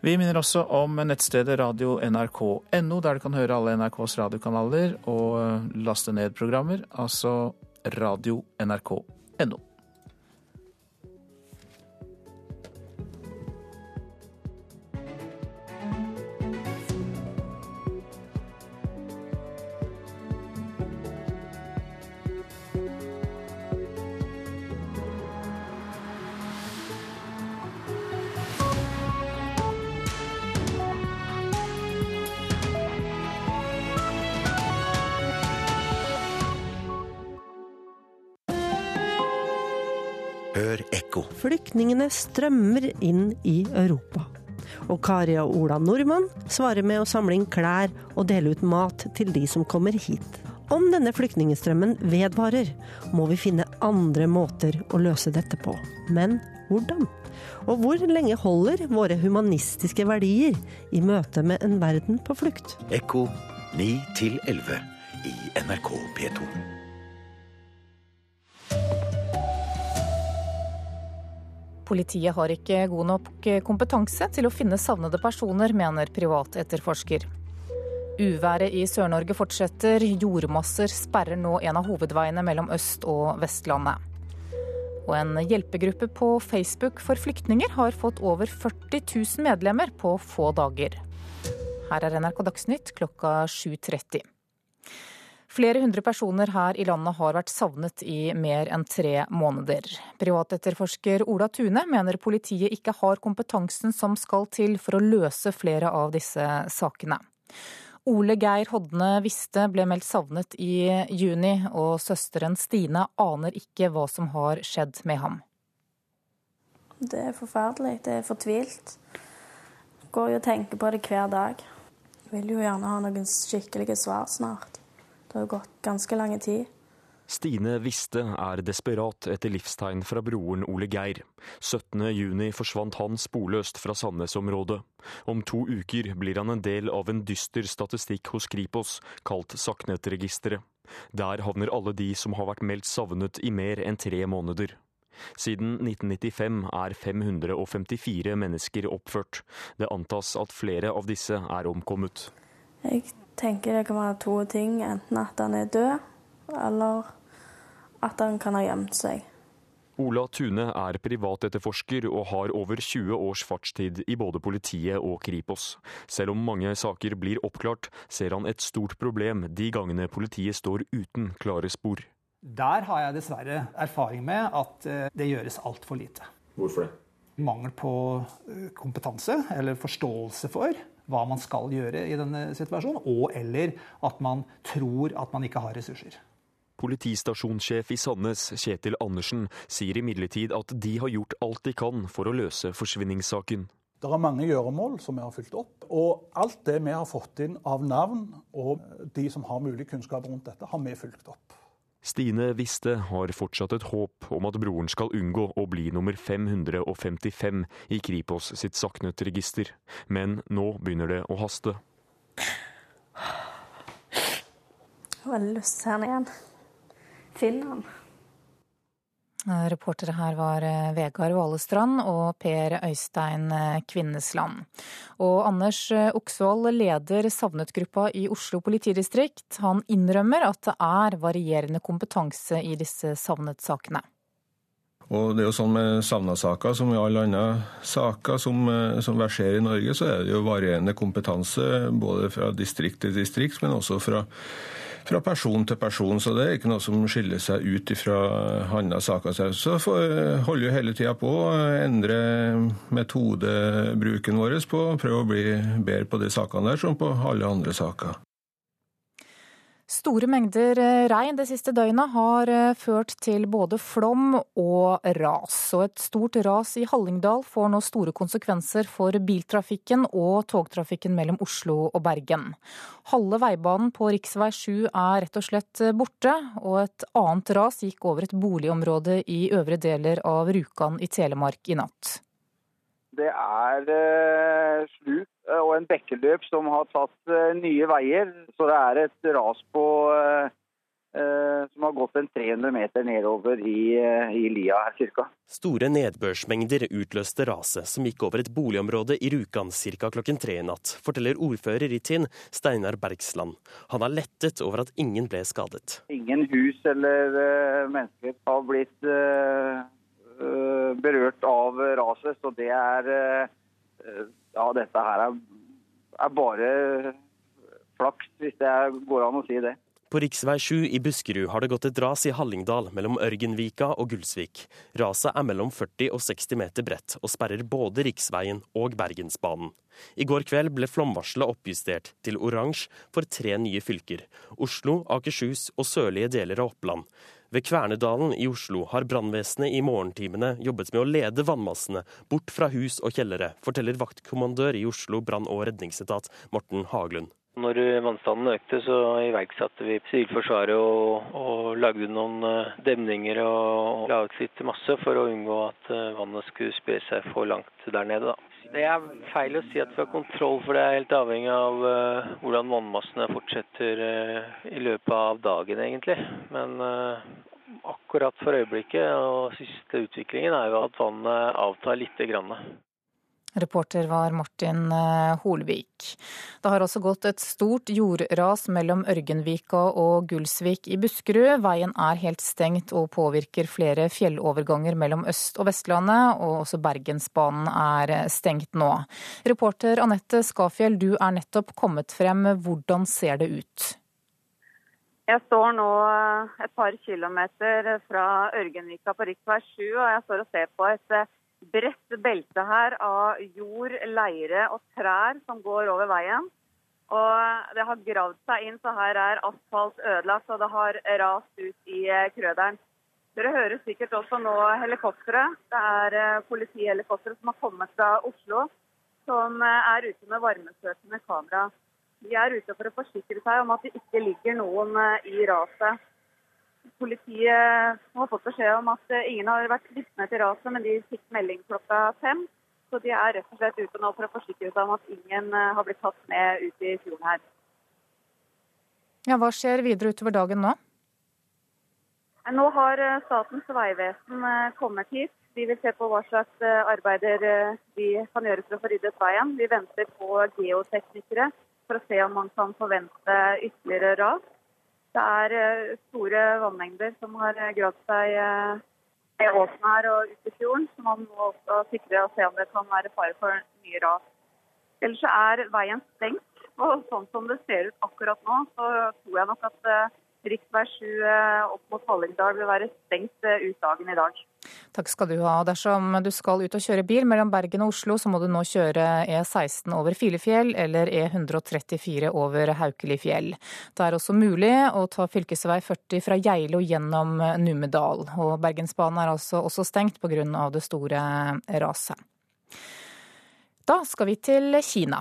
Vi minner også om nettstedet radio.nrk.no, der du kan høre alle NRKs radiokanaler og eh, laste ned programmer, altså radio.nrk.no. Flyktningene strømmer inn i Europa. Og Kari og Ola Nordmann svarer med å samle inn klær og dele ut mat til de som kommer hit. Om denne flyktningstrømmen vedvarer, må vi finne andre måter å løse dette på. Men hvordan? Og hvor lenge holder våre humanistiske verdier i møte med en verden på flukt? Ekko 9 11 i NRK P2. Politiet har ikke god nok kompetanse til å finne savnede personer, mener privatetterforsker. Uværet i Sør-Norge fortsetter. Jordmasser sperrer nå en av hovedveiene mellom Øst- og Vestlandet. Og en hjelpegruppe på Facebook for flyktninger har fått over 40 000 medlemmer på få dager. Her er NRK Dagsnytt klokka 7.30. Flere hundre personer her i landet har vært savnet i mer enn tre måneder. Privatetterforsker Ola Tune mener politiet ikke har kompetansen som skal til for å løse flere av disse sakene. Ole Geir Hodne Viste ble meldt savnet i juni, og søsteren Stine aner ikke hva som har skjedd med ham. Det er forferdelig. Det er fortvilt. Går jo og tenker på det hver dag. Vil jo gjerne ha noen skikkelige svar snart. Det har gått ganske lang tid. Stine Viste er desperat etter livstegn fra broren Ole Geir. 17.6 forsvant han sporløst fra Sandnes-området. Om to uker blir han en del av en dyster statistikk hos Kripos, kalt Saknet-registeret. Der havner alle de som har vært meldt savnet i mer enn tre måneder. Siden 1995 er 554 mennesker oppført. Det antas at flere av disse er omkommet. Jeg tenker det kan være to ting. Enten at han er død, eller at han kan ha gjemt seg. Ola Tune er privatetterforsker og har over 20 års fartstid i både politiet og Kripos. Selv om mange saker blir oppklart, ser han et stort problem de gangene politiet står uten klare spor. Der har jeg dessverre erfaring med at eh, det gjøres altfor lite. Hvorfor det? Mangel på eh, kompetanse eller forståelse for hva man skal gjøre i denne situasjonen, og eller at man tror at man ikke har ressurser. Politistasjonssjef i Sandnes, Kjetil Andersen, sier imidlertid at de har gjort alt de kan for å løse forsvinningssaken. Det er mange gjøremål som vi har fulgt opp. Og alt det vi har fått inn av navn, og de som har mulig kunnskap rundt dette, har vi fulgt opp. Stine Viste har fortsatt et håp om at broren skal unngå å bli nummer 555 i Kripos sitt Saknet-register, men nå begynner det å haste. Jeg har veldig lyst til å se ham igjen. Finne han. Reportere her var eh, Vegard Valestrand og Per Øystein eh, Kvinnesland. Og Anders eh, Oksvold leder savnet-gruppa i Oslo politidistrikt. Han innrømmer at det er varierende kompetanse i disse savnet-sakene. Og det er jo sånn med savna-saker som i alle andre saker som, som verserer i Norge, så er det jo varierende kompetanse både fra distrikt til distrikt, men også fra fra person til person, så det er ikke noe som skiller seg ut fra andre saker. Så holder vi hele tida på å endre metodebruken vår på å prøve å bli bedre på de sakene der, som på alle andre saker. Store mengder eh, regn det siste døgnet har eh, ført til både flom og ras. Og et stort ras i Hallingdal får nå store konsekvenser for biltrafikken og togtrafikken mellom Oslo og Bergen. Halve veibanen på rv. 7 er rett og slett eh, borte, og et annet ras gikk over et boligområde i øvre deler av Rjukan i Telemark i natt. Det er eh, sluk uh, og en bekkeløp som har tatt eh, nye veier. Så det er et ras på som har gått en 300 meter nedover i, i lia her ca. Store nedbørsmengder utløste raset, som gikk over et boligområde i Rjukan ca. klokken tre i natt, forteller ordfører i Tinn, Steinar Bergsland. Han er lettet over at ingen ble skadet. Ingen hus eller mennesker har blitt Eh, berørt av raset. Så det er eh, Ja, dette her er, er bare flaks, hvis det går an å si det. På rv. 7 i Buskerud har det gått et ras i Hallingdal mellom Ørgenvika og Gullsvik. Raset er mellom 40 og 60 meter bredt og sperrer både riksveien og Bergensbanen. I går kveld ble flomvarselet oppjustert til oransje for tre nye fylker. Oslo, Akershus og sørlige deler av Oppland. Ved Kvernedalen i Oslo har brannvesenet i morgentimene jobbet med å lede vannmassene bort fra hus og kjellere, forteller vaktkommandør i Oslo brann- og redningsetat Morten Haglund. Når vannstanden økte, så iverksatte vi Sivilforsvaret og, og lagde noen eh, demninger og litt masse for å unngå at eh, vannet skulle spre seg for langt der nede. Da. Det er feil å si at vi har kontroll, for det er helt avhengig av uh, hvordan vannmassene fortsetter uh, i løpet av dagen, egentlig. Men uh, akkurat for øyeblikket og siste utviklingen er jo at vannet avtar lite grann. Reporter var Martin eh, Holvik. Det har også gått et stort jordras mellom Ørgenvika og Gulsvik i Buskerud. Veien er helt stengt og påvirker flere fjelloverganger mellom Øst- og Vestlandet, og også Bergensbanen er stengt nå. Reporter Anette Skafjell, du er nettopp kommet frem. Hvordan ser det ut? Jeg står nå et par kilometer fra Ørgenvika på rv. 7, og jeg står og ser på et eh, bredt belte her av jord, leire og trær som går over veien. Og det har gravd seg inn, så her er asfalt ødelagt, og det har rast ut i eh, krøderen. Dere hører sikkert også nå helikoptre. Det er eh, politihelikoptre som har kommet fra Oslo, som er ute med varmesøkende kamera. De er ute for å forsikre seg om at det ikke ligger noen eh, i raset. Politiet har fått beskjed om at eh, ingen har vært vitne til raset, men de fikk melding klokka fem. Så de er rett og slett ute nå for å forsikre seg om at ingen eh, har blitt tatt med ut i fjorden her. Ja, Hva skjer videre utover dagen nå? Nå har Statens vegvesen kommet hit. De vil se på hva slags arbeider de kan gjøre for å få ryddet veien. Vi venter på geoteknikere for å se om man kan forvente ytterligere ras. Det er eh, store vannmengder som har eh, gravd seg i åsen her og ut i fjorden, så man må også sikre og se om det kan være fare for nye ras. Ellers er veien stengt. Og sånn som det ser ut akkurat nå, så tror jeg nok at Rv. 7 opp mot Hallingdal vil være stengt ut dagen i dag. Takk skal du ha. Dersom du skal ut og kjøre bil mellom Bergen og Oslo, så må du nå kjøre E16 over Filefjell eller E134 over Haukelifjell. Det er også mulig å ta fv. 40 fra Geilo gjennom Numedal. Og Bergensbanen er altså også stengt pga. det store raset. Da skal vi til Kina.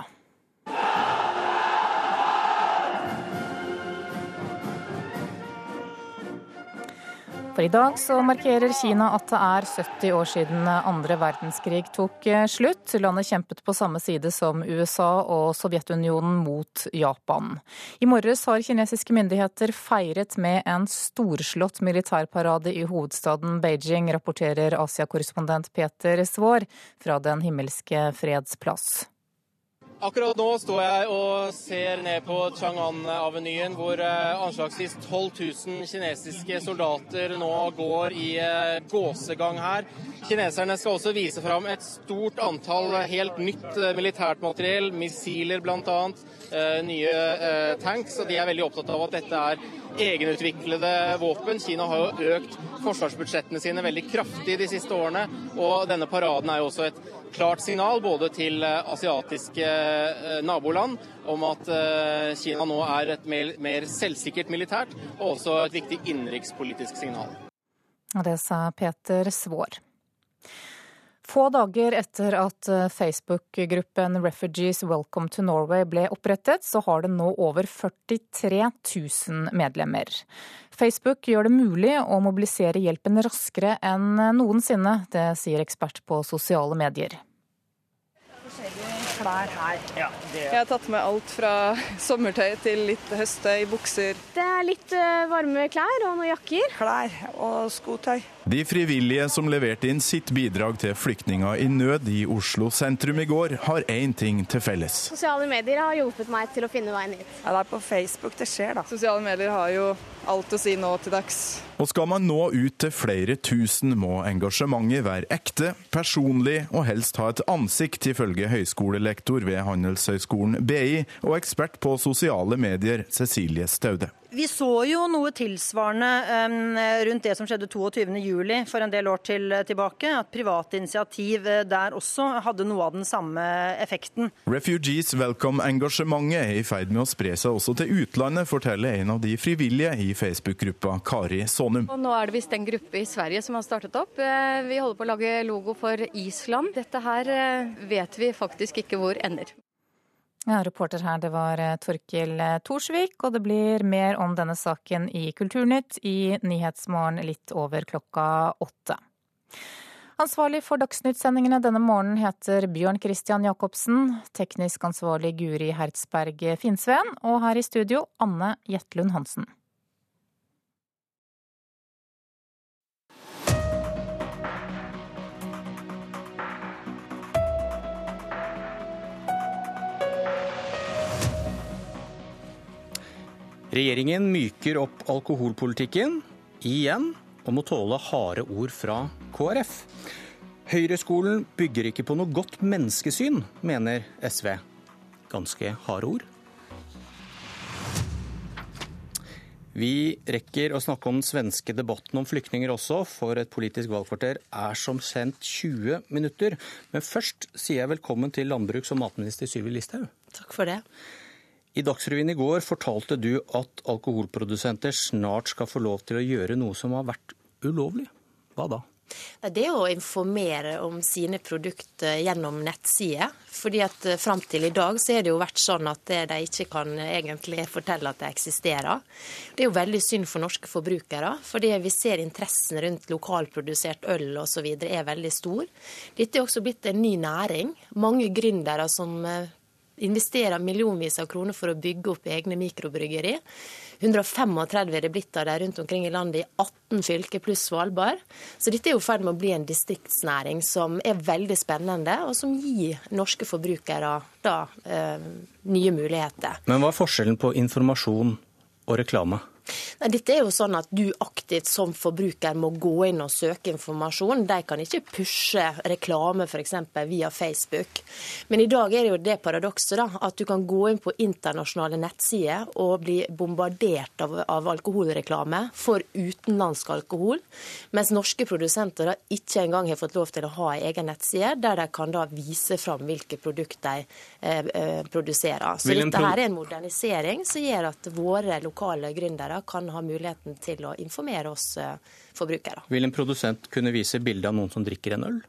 For i dag så markerer Kina at det er 70 år siden andre verdenskrig tok slutt. Landet kjempet på samme side som USA og Sovjetunionen mot Japan. I morges har kinesiske myndigheter feiret med en storslått militærparade i hovedstaden Beijing, rapporterer Asia-korrespondent Peter Svaar fra Den himmelske freds plass. Akkurat nå står jeg og ser ned på Chang'an-avenyen, hvor eh, anslagsvis 12 000 kinesiske soldater nå går i eh, gåsegang her. Kineserne skal også vise fram et stort antall helt nytt eh, militært materiell, missiler bl.a., nye tanks. og De er veldig opptatt av at dette er egenutviklede våpen. Kina har jo økt forsvarsbudsjettene sine veldig kraftig de siste årene, og denne paraden er jo også et klart signal både til eh, asiatiske eh, naboland om at eh, Kina nå er et mer, mer selvsikkert militært, og også et viktig innenrikspolitisk signal. Og Det sa Peter Svaar. Få dager etter at Facebook-gruppen Refugees Welcome to Norway ble opprettet, så har det nå over 43 000 medlemmer. Facebook gjør det mulig å mobilisere hjelpen raskere enn noensinne. Det sier ekspert på sosiale medier klær her. Ja, det... Jeg har tatt med alt fra sommertøy til litt høsttøy, bukser. Det er litt eh, varme klær og noen jakker. Klær og skotøy. De frivillige som leverte inn sitt bidrag til flyktninger i nød i Oslo sentrum i går, har én ting til felles. Sosiale medier har hjulpet meg til å finne veien hit. Ja, det er på Facebook det skjer, da. Sosiale medier har jo alt å si nå til dags. Og skal man nå ut til flere tusen, må engasjementet være ekte, personlig og helst ha et ansikt, ifølge høyskolelektor ved Handelshøyskolen BI og ekspert på sosiale medier Cecilie Staude. Vi så jo noe tilsvarende um, rundt det som skjedde 22.07 for en del år til, tilbake. At private initiativ eh, der også hadde noe av den samme effekten. Refugees Welcome-engasjementet er i ferd med å spre seg også til utlandet, forteller en av de frivillige i Facebook-gruppa Kari Sonum. Og nå er det visst en gruppe i Sverige som har startet opp. Eh, vi holder på å lage logo for Island. Dette her eh, vet vi faktisk ikke hvor ender. Ja, reporter her det var eh, Torkil eh, Thorsvik, og det blir mer om denne saken i Kulturnytt i Nyhetsmorgen litt over klokka åtte. Ansvarlig for Dagsnytt-sendingene denne morgenen heter Bjørn Christian Jacobsen, teknisk ansvarlig Guri Hertzberg Finnsveen, og her i studio Anne Jetlund Hansen. Regjeringen myker opp alkoholpolitikken igjen og må tåle harde ord fra KrF. Høyreskolen bygger ikke på noe godt menneskesyn, mener SV. Ganske harde ord. Vi rekker å snakke om den svenske debatten om flyktninger også, for et politisk valgkvarter er som sendt 20 minutter. Men først sier jeg velkommen til landbruks- og matminister Syvi Listhaug. Takk for det. I Dagsrevyen i går fortalte du at alkoholprodusenter snart skal få lov til å gjøre noe som har vært ulovlig. Hva da? Det er å informere om sine produkter gjennom nettsider. Fordi at eh, Fram til i dag så har det jo vært sånn at de ikke kan egentlig fortelle at det eksisterer. Det er jo veldig synd for norske forbrukere. fordi vi ser interessen rundt lokalprodusert øl osv. er veldig stor. Dette er også blitt en ny næring. Mange gründere som eh, investerer millionvis av kroner for å bygge opp egne mikrobryggeri. 135 er det blitt av dem rundt omkring i landet i 18 fylker pluss Svalbard. Så dette er jo i ferd med å bli en distriktsnæring som er veldig spennende, og som gir norske forbrukere da eh, nye muligheter. Men hva er forskjellen på informasjon og reklame? Nei, dette er jo sånn at du aktivt som forbruker må gå inn og søke informasjon. De kan ikke pushe reklame f.eks. via Facebook. Men i dag er det jo det paradokset da, at du kan gå inn på internasjonale nettsider og bli bombardert av, av alkoholreklame for utenlandsk alkohol, mens norske produsenter da ikke engang har fått lov til å ha egen nettside der de kan da vise fram hvilke produkter de eh, eh produserer. Så dette her er en modernisering som gjør at våre lokale gründere forbrukere kan ha muligheten til å informere oss eh, forbrukere. Vil en produsent kunne vise bilde av noen som drikker en øl?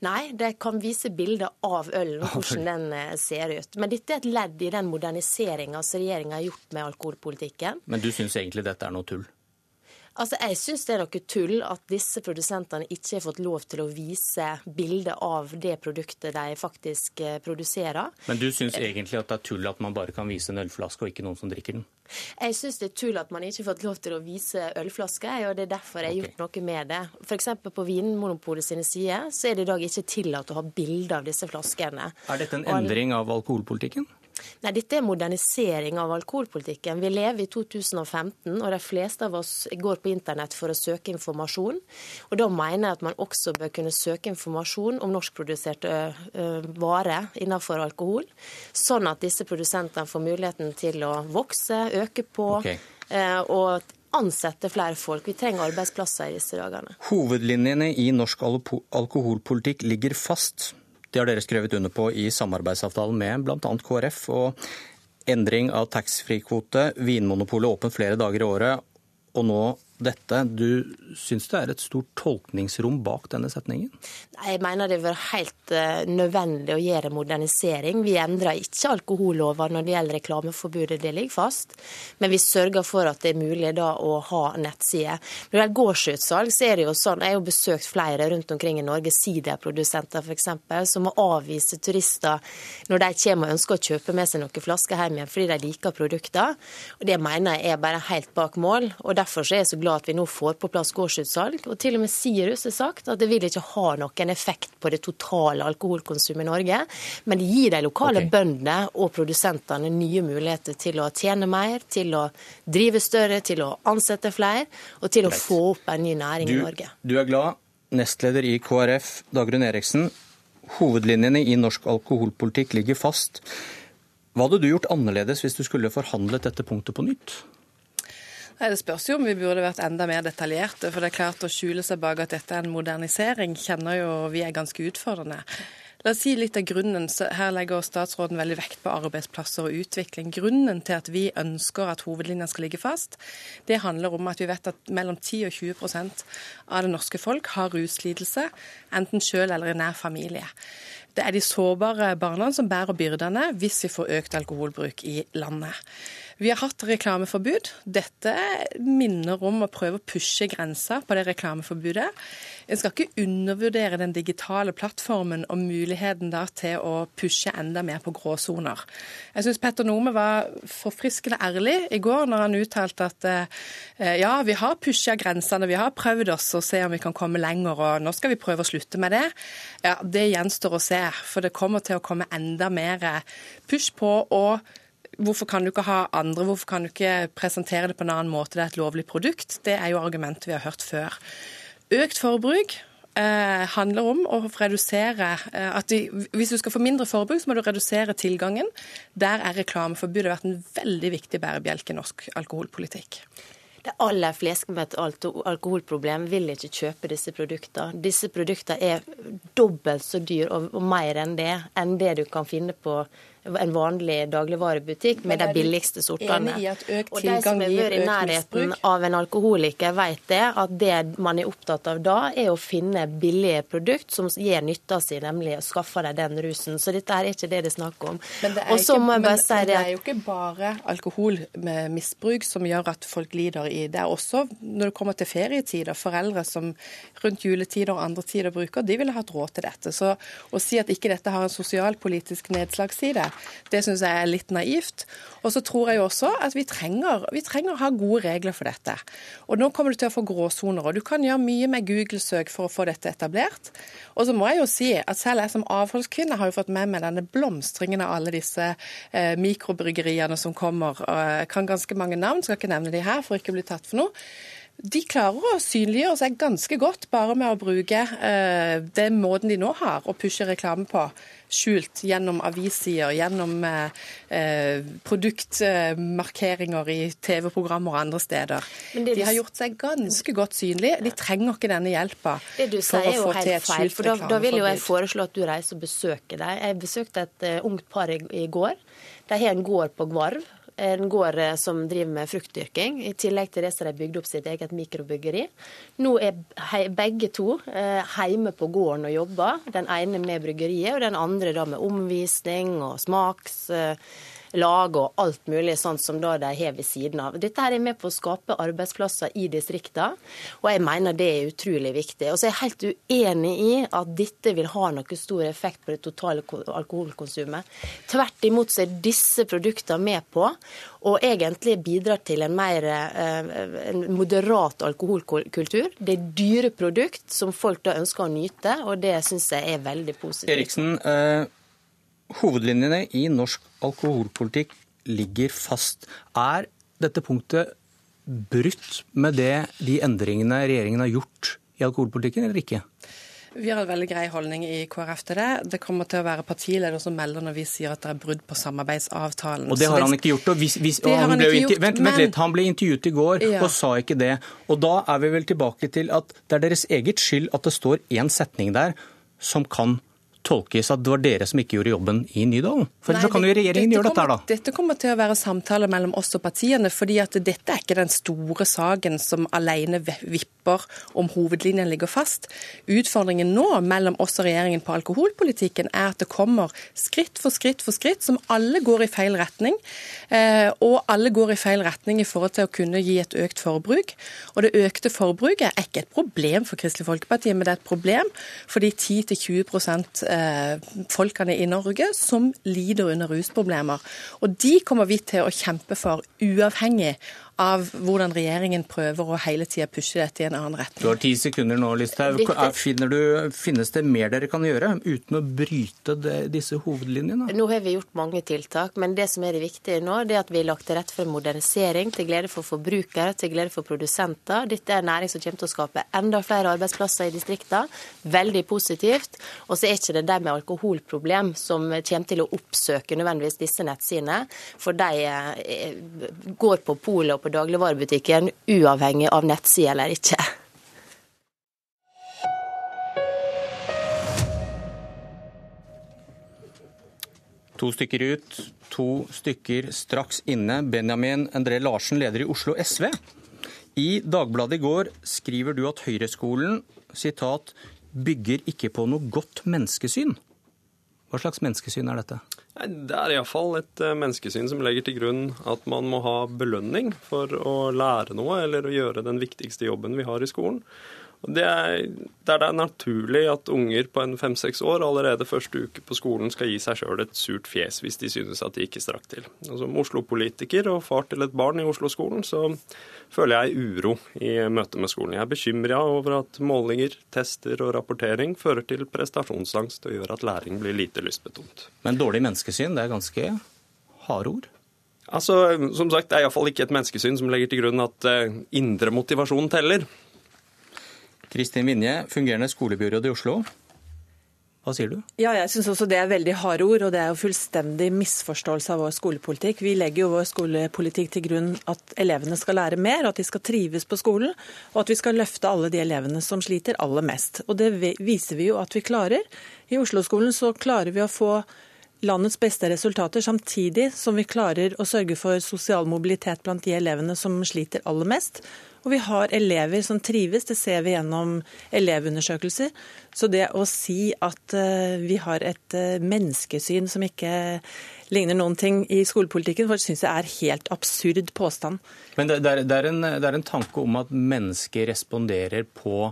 Nei, det kan vise bilder av ølen, hvordan den eh, ser ut. Men dette er et ledd i den moderniseringa som regjeringa har gjort med alkoholpolitikken. Men du syns egentlig dette er noe tull? Altså, Jeg syns det er noe tull at disse produsentene ikke har fått lov til å vise bilde av det produktet de faktisk eh, produserer. Men du syns egentlig at det er tull at man bare kan vise en ølflaske, og ikke noen som drikker den? Jeg syns det er tull at man ikke har fått lov til å vise ølflasker, og det er derfor jeg har gjort noe med det. F.eks. på Vinmonopolet sine sider så er det i dag ikke tillatt å ha bilde av disse flaskene. Er dette en endring av alkoholpolitikken? Nei, Dette er modernisering av alkoholpolitikken. Vi lever i 2015, og de fleste av oss går på internett for å søke informasjon. Og Da mener jeg at man også bør kunne søke informasjon om norskproduserte varer innenfor alkohol, sånn at disse produsentene får muligheten til å vokse, øke på. Okay. og ansette flere folk. Vi trenger arbeidsplasser i disse dagene. Hovedlinjene i norsk alkoholpolitikk ligger fast. Det har dere skrevet under på i samarbeidsavtalen med bl.a. KrF. og Endring av taxfree-kvote, Vinmonopolet åpent flere dager i året, og nå dette. Du syns det er et stort tolkningsrom bak denne setningen? Jeg mener det var helt eh, nødvendig å gjøre modernisering. Vi endrer ikke alkoholloven når det gjelder reklameforbudet, det ligger fast. Men vi sørger for at det er mulig da å ha nettsider. Når det gjelder gårdsutsalg, så er det jo sånn, jeg har jo besøkt flere rundt omkring i Norge, siderprodusenter f.eks., som må avvise turister når de kommer og ønsker å kjøpe med seg noen flasker hjem igjen fordi de liker produkter. Og Det mener jeg er bare helt bak mål. og Derfor er jeg så glad at vi nå får på plass gårdsutsalg. Og til og med Sirus har sagt at det vil ikke ha noen effekt på det totale alkoholkonsumet i Norge. Men det gir de lokale okay. bøndene og produsentene nye muligheter til å tjene mer, til å drive større, til å ansette flere, og til å få opp en ny næring du, i Norge. Du er glad. Nestleder i KrF, Dagrun Eriksen. Hovedlinjene i norsk alkoholpolitikk ligger fast. Hva hadde du gjort annerledes hvis du skulle forhandlet dette punktet på nytt? Nei, Det spørs jo om vi burde vært enda mer detaljerte. For det er klart å skjule seg bak at dette er en modernisering, kjenner jo vi er ganske utfordrende. La oss si litt av grunnen. Her legger statsråden veldig vekt på arbeidsplasser og utvikling. Grunnen til at vi ønsker at hovedlinjen skal ligge fast, det handler om at vi vet at mellom 10 og 20% av det norske folk har ruslidelse, enten sjøl eller i nær familie. Det er de sårbare barna som bærer byrdene hvis vi får økt alkoholbruk i landet. Vi har hatt reklameforbud. Dette minner om å prøve å pushe grensa på det reklameforbudet. En skal ikke undervurdere den digitale plattformen og muligheten da til å pushe enda mer på gråsoner. Jeg syns Petter Nome var forfriskende ærlig i går når han uttalte at eh, ja, vi har pusha grensene, vi har prøvd oss å se om vi kan komme lenger, og nå skal vi prøve å slutte med det. Ja, Det gjenstår å se, for det kommer til å komme enda mer push på å Hvorfor kan du ikke ha andre? Hvorfor kan du ikke presentere det på en annen måte? Det er et lovlig produkt. Det er jo argumentet vi har hørt før. Økt forbruk eh, handler om å redusere eh, at de, Hvis du skal få mindre forbruk, så må du redusere tilgangen. Der er reklameforbudet vært en veldig viktig bærebjelke i norsk alkoholpolitikk. De aller fleste med et alkoholproblem vil ikke kjøpe disse produktene. Disse produktene er dobbelt så dyr og, mer enn det enn det du kan finne på en vanlig dagligvarebutikk med de billigste sortene. Og de som har vært i nærheten av en alkoholiker, vet det, at det man er opptatt av da, er å finne billige produkt som gir nytta si, nemlig å skaffe deg den rusen. Så dette er ikke det det er snakk om. Men det er, ikke, men, si det, det er jo ikke bare alkoholmisbruk som gjør at folk lider i. Det er også når det kommer til ferietider, foreldre som rundt juletider og andre tider bruker, de ville hatt råd til dette. Så å si at ikke dette har en sosialpolitisk nedslagsside, det syns jeg er litt naivt. Og så tror jeg også at vi trenger, vi trenger, å ha gode regler for dette. Og nå kommer du til å få gråsoner. Og du kan gjøre mye med Google-søk for å få dette etablert. Og så må jeg jo si at selv jeg som avholdskvinne har jo fått med meg denne blomstringen av alle disse eh, mikrobryggeriene som kommer. Og jeg kan ganske mange navn, skal ikke nevne de her for ikke å bli tatt for noe de klarer å synliggjøre seg ganske godt bare med å bruke eh, den måten de nå har å pushe reklame på, skjult gjennom avissider, gjennom eh, eh produktmarkeringer i TV-programmer og andre steder. De har gjort seg ganske godt synlig. De trenger ikke denne hjelpa for å få til et skjult reklameforbud. Da, da vil jo jeg foreslå at du reiser og besøker dem. Jeg besøkte et uh, ungt par i, i går. De har en gård på Gvarv en gård eh, som driver med fruktdyrking. I tillegg til det så har de bygd opp sitt eget mikrobyggeri. Nå er begge to eh, hjemme på gården og jobber. Den ene med bryggeriet, og den andre da med omvisning og smaks lag og alt mulig sånt som da de har ved siden av. Dette her er med på å skape arbeidsplasser i distriktene, og jeg mener det er utrolig viktig. Og så er jeg helt uenig i at dette vil ha noe stor effekt på det totale alkoholkonsumet. Tvert imot så er disse produktene med på og egentlig bidrar til en mer eh, en moderat alkoholkultur. Det er dyre produkt som folk da ønsker å nyte, og det syns jeg er veldig positivt. Eriksen, eh, hovedlinjene i norsk alkoholpolitikk ligger fast. Er dette punktet brutt med det, de endringene regjeringen har gjort i alkoholpolitikken, eller ikke? Vi har en veldig grei holdning i KrF til det. Det kommer til å være partileder som melder når vi sier at det er brudd på samarbeidsavtalen. Og det har han ikke gjort. Hvis, hvis, han, han, ble gjort, vent, men... vent litt, han ble intervjuet i går ja. og sa ikke det. Og da er vi vel tilbake til at det er deres eget skyld at det står én setning der som kan tolkes at det var dere som ikke gjorde jobben i Nydalen? For så kan jo regjeringen gjøre dette her, da. Dette kommer til å være samtaler mellom oss og partiene, fordi at dette er ikke den store saken som alene vipper om hovedlinjen ligger fast. Utfordringen nå mellom oss og regjeringen på alkoholpolitikken er at det kommer skritt for skritt for skritt som alle går i feil retning. Eh, og alle går i feil retning i forhold til å kunne gi et økt forbruk. Og det økte forbruket er ikke et problem for Kristelig Folkeparti, men det er et problem fordi 10-20 eh, folkene i Norge som lider under rusproblemer. Og de kommer vi til å kjempe for, uavhengig av hvordan regjeringen prøver å hele tida pushe dette i en annen retning. Du har ti sekunder nå, Listhaug. Finnes det mer dere kan gjøre uten å bryte det, disse hovedlinjene? Nå har vi gjort mange tiltak, men det som er det viktige nå, det er at vi har lagt til rette for modernisering til glede for forbrukere, til glede for produsenter. Dette er næring som kommer til å skape enda flere arbeidsplasser i distriktene. Veldig positivt. Og så er ikke det de med alkoholproblem som kommer til å oppsøke nødvendigvis disse nettsidene, for de eh, går på polet og på dagligvarebutikken, uavhengig av nettside eller ikke. To stykker ut, to stykker straks inne. Benjamin Endre Larsen, leder i Oslo SV. I Dagbladet i går skriver du at Høyreskolen sitat, 'bygger ikke på noe godt menneskesyn'. Hva slags menneskesyn er dette? Det er iallfall et eh, menneskesyn som legger til grunn at man må ha belønning for å lære noe eller å gjøre den viktigste jobben vi har i skolen. Det er, der det er naturlig at unger på en fem-seks år allerede første uke på skolen skal gi seg sjøl et surt fjes hvis de synes at de ikke strakk til. Og som Oslo-politiker og far til et barn i Oslo-skolen, så føler jeg uro i møte med skolen. Jeg er bekymra over at målinger, tester og rapportering fører til prestasjonsangst og gjør at læring blir lite lystbetont. Men dårlig menneskesyn, det er ganske harde ord? Altså, som sagt, Det er iallfall ikke et menneskesyn som legger til grunn at eh, indre motivasjon teller. Kristin Vinje, fungerende skolebyråd i Oslo. Hva sier du? Ja, jeg syns også det er veldig harde ord, og det er jo fullstendig misforståelse av vår skolepolitikk. Vi legger jo vår skolepolitikk til grunn at elevene skal lære mer, at de skal trives på skolen, og at vi skal løfte alle de elevene som sliter aller mest. Og det viser vi jo at vi klarer. I Oslo-skolen så klarer vi å få landets beste resultater, samtidig som vi klarer å sørge for sosial mobilitet blant de elevene som sliter aller mest. Og vi har elever som trives, det ser vi gjennom elevundersøkelser. Så det å si at uh, vi har et uh, menneskesyn som ikke ligner noen ting i skolepolitikken, for syns jeg er helt absurd påstand. Men det, det, er, det, er en, det, er, en, tanke om at mennesker responderer på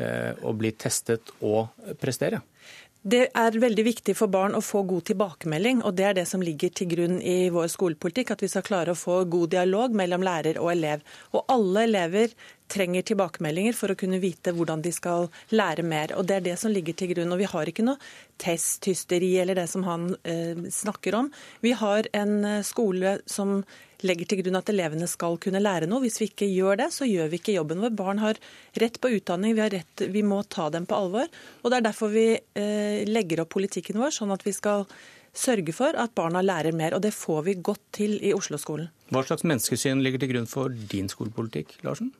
eh, å bli testet og prestere? Det er veldig viktig for barn å få god tilbakemelding, og det er det som ligger til grunn i vår skolepolitikk. At vi skal klare å få god dialog mellom lærer og elev. Og alle elever trenger tilbakemeldinger for å kunne vite hvordan de skal lære mer. Og Det er det som ligger til grunn. Og Vi har ikke noe testhysteri eller det som han eh, snakker om. Vi har en eh, skole som legger til grunn at elevene skal kunne lære noe. Hvis vi ikke gjør det, så gjør vi ikke jobben vår. Barn har rett på utdanning, vi, rett, vi må ta dem på alvor. Og Det er derfor vi eh, legger opp politikken vår, sånn at vi skal sørge for at barna lærer mer. Og det får vi godt til i Oslo-skolen. Hva slags menneskesyn ligger til grunn for din skolepolitikk, Larsen?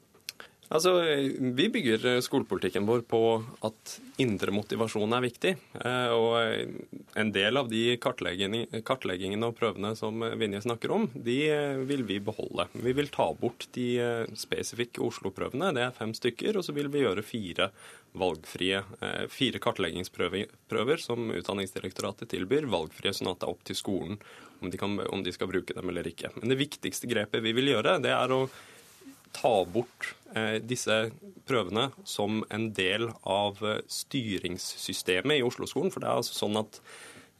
Altså, Vi bygger skolepolitikken vår på at indre motivasjon er viktig. Eh, og En del av de kartleggingene og prøvene som Vinje snakker om, de eh, vil vi beholde. Vi vil ta bort de eh, spesifikke Oslo-prøvene, det er fem stykker. Og så vil vi gjøre fire valgfrie, fire kartleggingsprøver som Utdanningsdirektoratet tilbyr, valgfrie, sånn at det er opp til skolen om de, kan, om de skal bruke dem eller ikke. Men det viktigste grepet vi vil gjøre, det er å ta bort eh, disse prøvene som en del av eh, styringssystemet i Oslo-skolen. For det er altså sånn at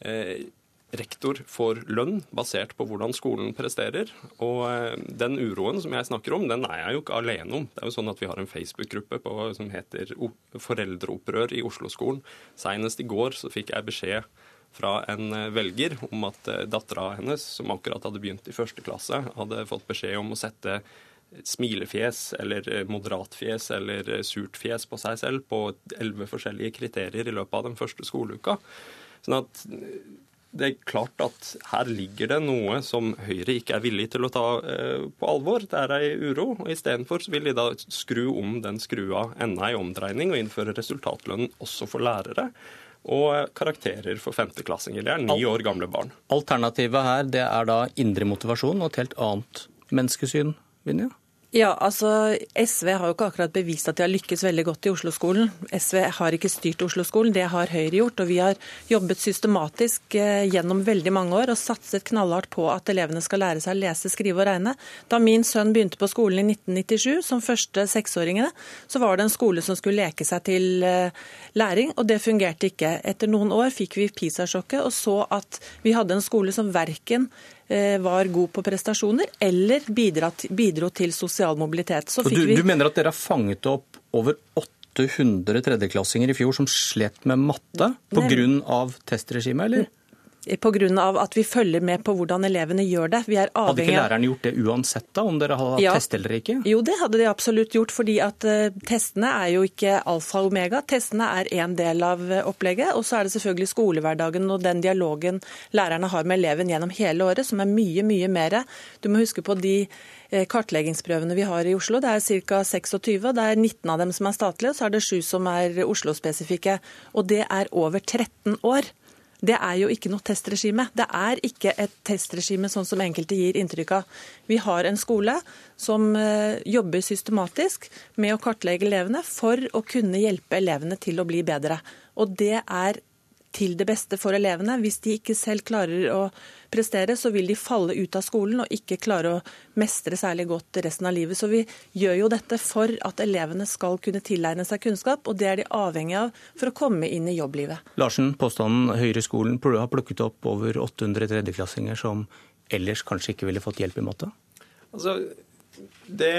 eh, rektor får lønn basert på hvordan skolen presterer. Og den uroen som jeg snakker om, den er jeg jo ikke alene om. Det er jo sånn at Vi har en Facebook-gruppe som heter Foreldreopprør i Oslo-skolen. Senest i går så fikk jeg beskjed fra en velger om at dattera hennes, som akkurat hadde begynt i første klasse, hadde fått beskjed om å sette smilefjes eller eh, moderatfjes eller eh, surt fjes på seg selv på elleve forskjellige kriterier i løpet av den første skoleuka. Sånn at eh, det er klart at her ligger det noe som Høyre ikke er villig til å ta på alvor. Det er ei uro. og Istedenfor vil de da skru om den skrua enda ei omdreining og innføre resultatlønn også for lærere. Og karakterer for femteklassinger. Det er ni år gamle barn. Alternativet her det er da indre motivasjon og et helt annet menneskesyn, Vinja? Ja, altså SV har jo ikke akkurat bevist at de har lykkes veldig godt i Oslo-skolen. SV har ikke styrt Oslo-skolen, det har Høyre gjort. Og vi har jobbet systematisk eh, gjennom veldig mange år og satset knallhardt på at elevene skal lære seg å lese, skrive og regne. Da min sønn begynte på skolen i 1997, som første seksåringene, så var det en skole som skulle leke seg til eh, læring, og det fungerte ikke. Etter noen år fikk vi PISA-sjokket og så at vi hadde en skole som verken var god på prestasjoner eller bidro til sosial mobilitet. Du, vi... du, mener at dere har fanget opp over 800 tredjeklassinger i fjor som slet med matte pga. testregimet, eller? Pga. at vi følger med på hvordan elevene gjør det. Vi er hadde ikke læreren gjort det uansett, da, om dere hadde hatt ja. test eller ikke? Jo, det hadde de absolutt gjort, fordi at uh, testene er jo ikke alfa og omega. Testene er en del av uh, opplegget. Og så er det selvfølgelig skolehverdagen og den dialogen lærerne har med eleven gjennom hele året, som er mye, mye mer. Du må huske på de eh, kartleggingsprøvene vi har i Oslo. Det er ca. 26. Det er 19 av dem som er statlige, og så er det 7 som er Oslo-spesifikke. Og det er over 13 år det er jo ikke noe testregime. Det er ikke et testregime sånn som enkelte gir inntrykk av. Vi har en skole som eh, jobber systematisk med å kartlegge elevene for å kunne hjelpe elevene til å bli bedre. Og det er til det beste for elevene. Hvis de ikke selv klarer å prestere, så vil de falle ut av skolen og ikke klare å mestre særlig godt resten av livet. Så vi gjør jo dette for at elevene skal kunne tilegne seg kunnskap, og det er de avhengig av for å komme inn i jobblivet. Larsen, påstanden Høyre-skolen har plukket opp over 800 tredjeklassinger som ellers kanskje ikke ville fått hjelp i matte? Altså, det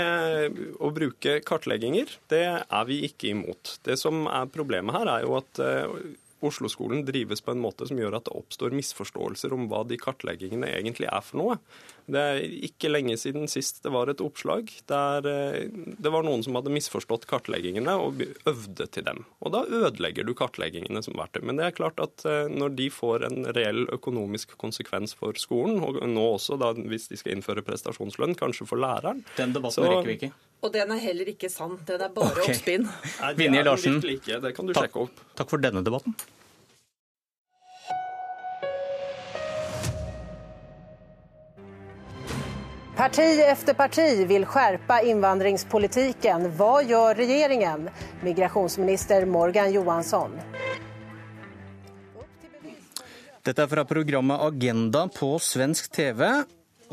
å bruke kartlegginger, det er vi ikke imot. Det som er problemet her, er jo at eh, Oslo-skolen drives på en måte som gjør at det oppstår misforståelser om hva de kartleggingene egentlig er for noe. Det er ikke lenge siden sist det var et oppslag der eh, det var noen som hadde misforstått kartleggingene og øvde til dem. Og da ødelegger du kartleggingene som verktøy. Men det er klart at eh, når de får en reell økonomisk konsekvens for skolen, og nå også da hvis de skal innføre prestasjonslønn, kanskje for læreren Den debatten så... rekker vi ikke. Og den er heller ikke sann. Den er bare okay. oppspinn. Vinje Larsen, takk, takk for denne debatten. Parti efter parti vil skjerpe innvandringspolitikken. Hva gjør regjeringen? Migrasjonsminister Morgan Johansson. Dette er fra programmet Agenda på svensk TV.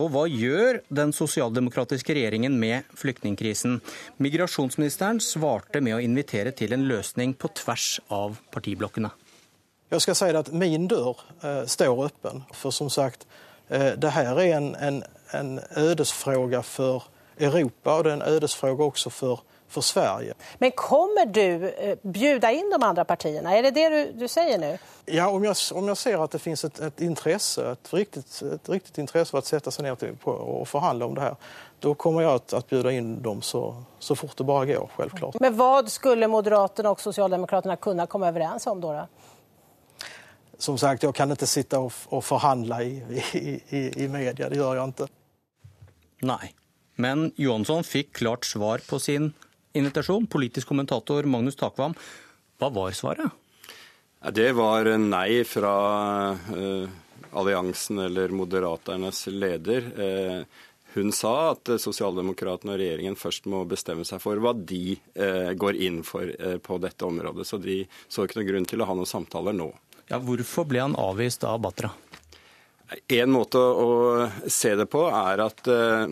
Og hva gjør den sosialdemokratiske regjeringen med flyktningkrisen? Migrasjonsministeren svarte med å invitere til en løsning på tvers av partiblokkene. Jeg skal si at min dør eh, står åpen. For som sagt, eh, det her er en, en en ödesfråga for Europa og det er en ødesfråge også for för Sverige. Men kommer du eh, bjuda in de andra partierna? Är det det du, du säger nu? Ja, om jag, om jag ser att det finns ett, ett intresse, ett riktigt, ett riktigt intresse för att sätta sig ner till, på, och förhandla om det här, då kommer jag att, att bjuda in dem så, så fort det bara går, självklart. Men vad skulle Moderaterna och Socialdemokraterna kunna komma överens om då? då? Som sagt, jag kan inte sitta och, och förhandla i, i, i, i media, det gör jag inte. Nei. Men Johansson fikk klart svar på sin invitasjon. Politisk kommentator Magnus Takvam, hva var svaret? Det var nei fra uh, alliansen eller Moderaternes leder. Uh, hun sa at sosialdemokratene og regjeringen først må bestemme seg for hva de uh, går inn for på dette området. Så de så ikke noen grunn til å ha noen samtaler nå. Ja, Hvorfor ble han avvist av Batra? En måte å se det på er at eh,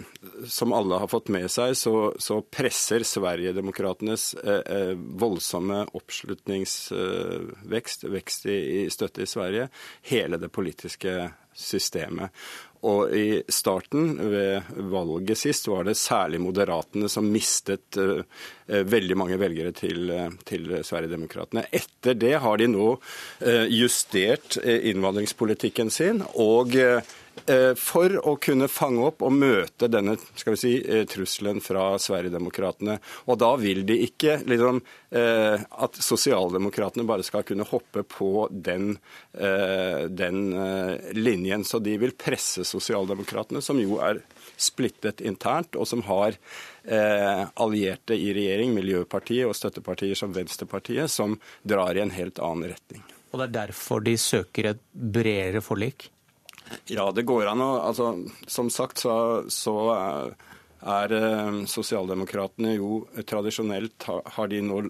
som alle har fått med seg, så, så presser Sverigedemokraternes eh, eh voldsomme oppslutningsvekst, vekst i, i støtte i Sverige, hele det politiske systemet. Og i starten, ved valget sist, var det særlig Moderatene som mistet uh, veldig mange velgere til, uh, til Sverigedemokraterna. Etter det har de nå uh, justert innvandringspolitikken sin og Eh, for å kunne fange opp og møte denne skal vi si, eh, trusselen fra Sverigedemokraterna. Og da vil de ikke liksom, eh, at sosialdemokratene bare skal kunne hoppe på den, den linjen. Så de vil presse sosialdemokratene, som jo er splittet internt, og som har allierte i regjering, Miljøpartiet og støttepartier som Venstrepartiet, som drar i en helt annen retning. Og det er derfor de søker et bredere forlik? Ja, det går an å altså, Som sagt så, så er eh, sosialdemokratene jo tradisjonelt har de nå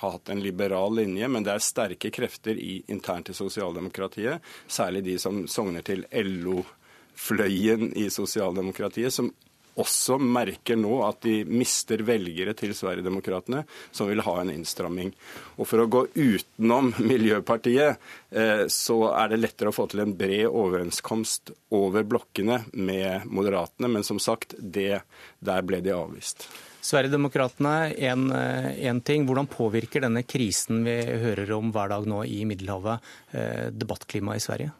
hatt en liberal linje, men det er sterke krefter i, internt i sosialdemokratiet, særlig de som sogner til LO-fløyen i sosialdemokratiet, som også merker nå at de mister velgere til Sverigedemokraterna, som vil ha en innstramming. Og For å gå utenom Miljøpartiet, eh, så er det lettere å få til en bred overenskomst over blokkene med Moderatene, men som sagt, det, der ble de avvist. Sverigedemokraterna, en eh, ting. Hvordan påvirker denne krisen vi hører om hver dag nå i Middelhavet, eh, debattklimaet i Sverige?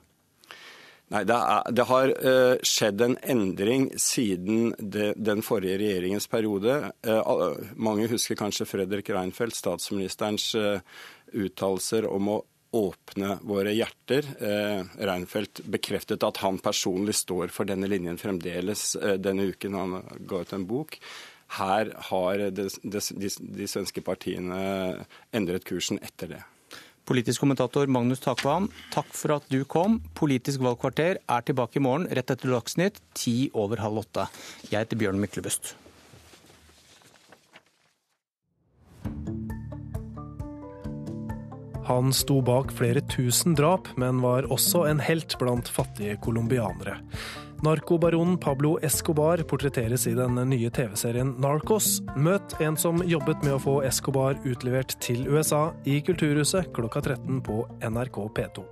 Nei, det, er, det har uh, skjedd en endring siden det, den forrige regjeringens periode. Uh, mange husker kanskje Fredrik Reinfeldt, statsministerens uh, uttalelser om å åpne våre hjerter. Reinfeldt bekreftet at han personlig står for denne linjen fremdeles denne uken han ga ut en bok. Her har de, de, de, de svenske partiene endret kursen etter det. Politisk kommentator Magnus Takvam, takk for at du kom. Politisk valgkvarter er tilbake i morgen rett etter Dagsnytt, ti over halv åtte. Jeg heter Bjørn Myklebust. Han sto bak flere tusen drap, men var også en helt blant fattige colombianere. Narkobaronen Pablo Escobar portretteres i den nye TV-serien Narcos. Møt en som jobbet med å få Escobar utlevert til USA i Kulturhuset klokka 13 på NRK P2.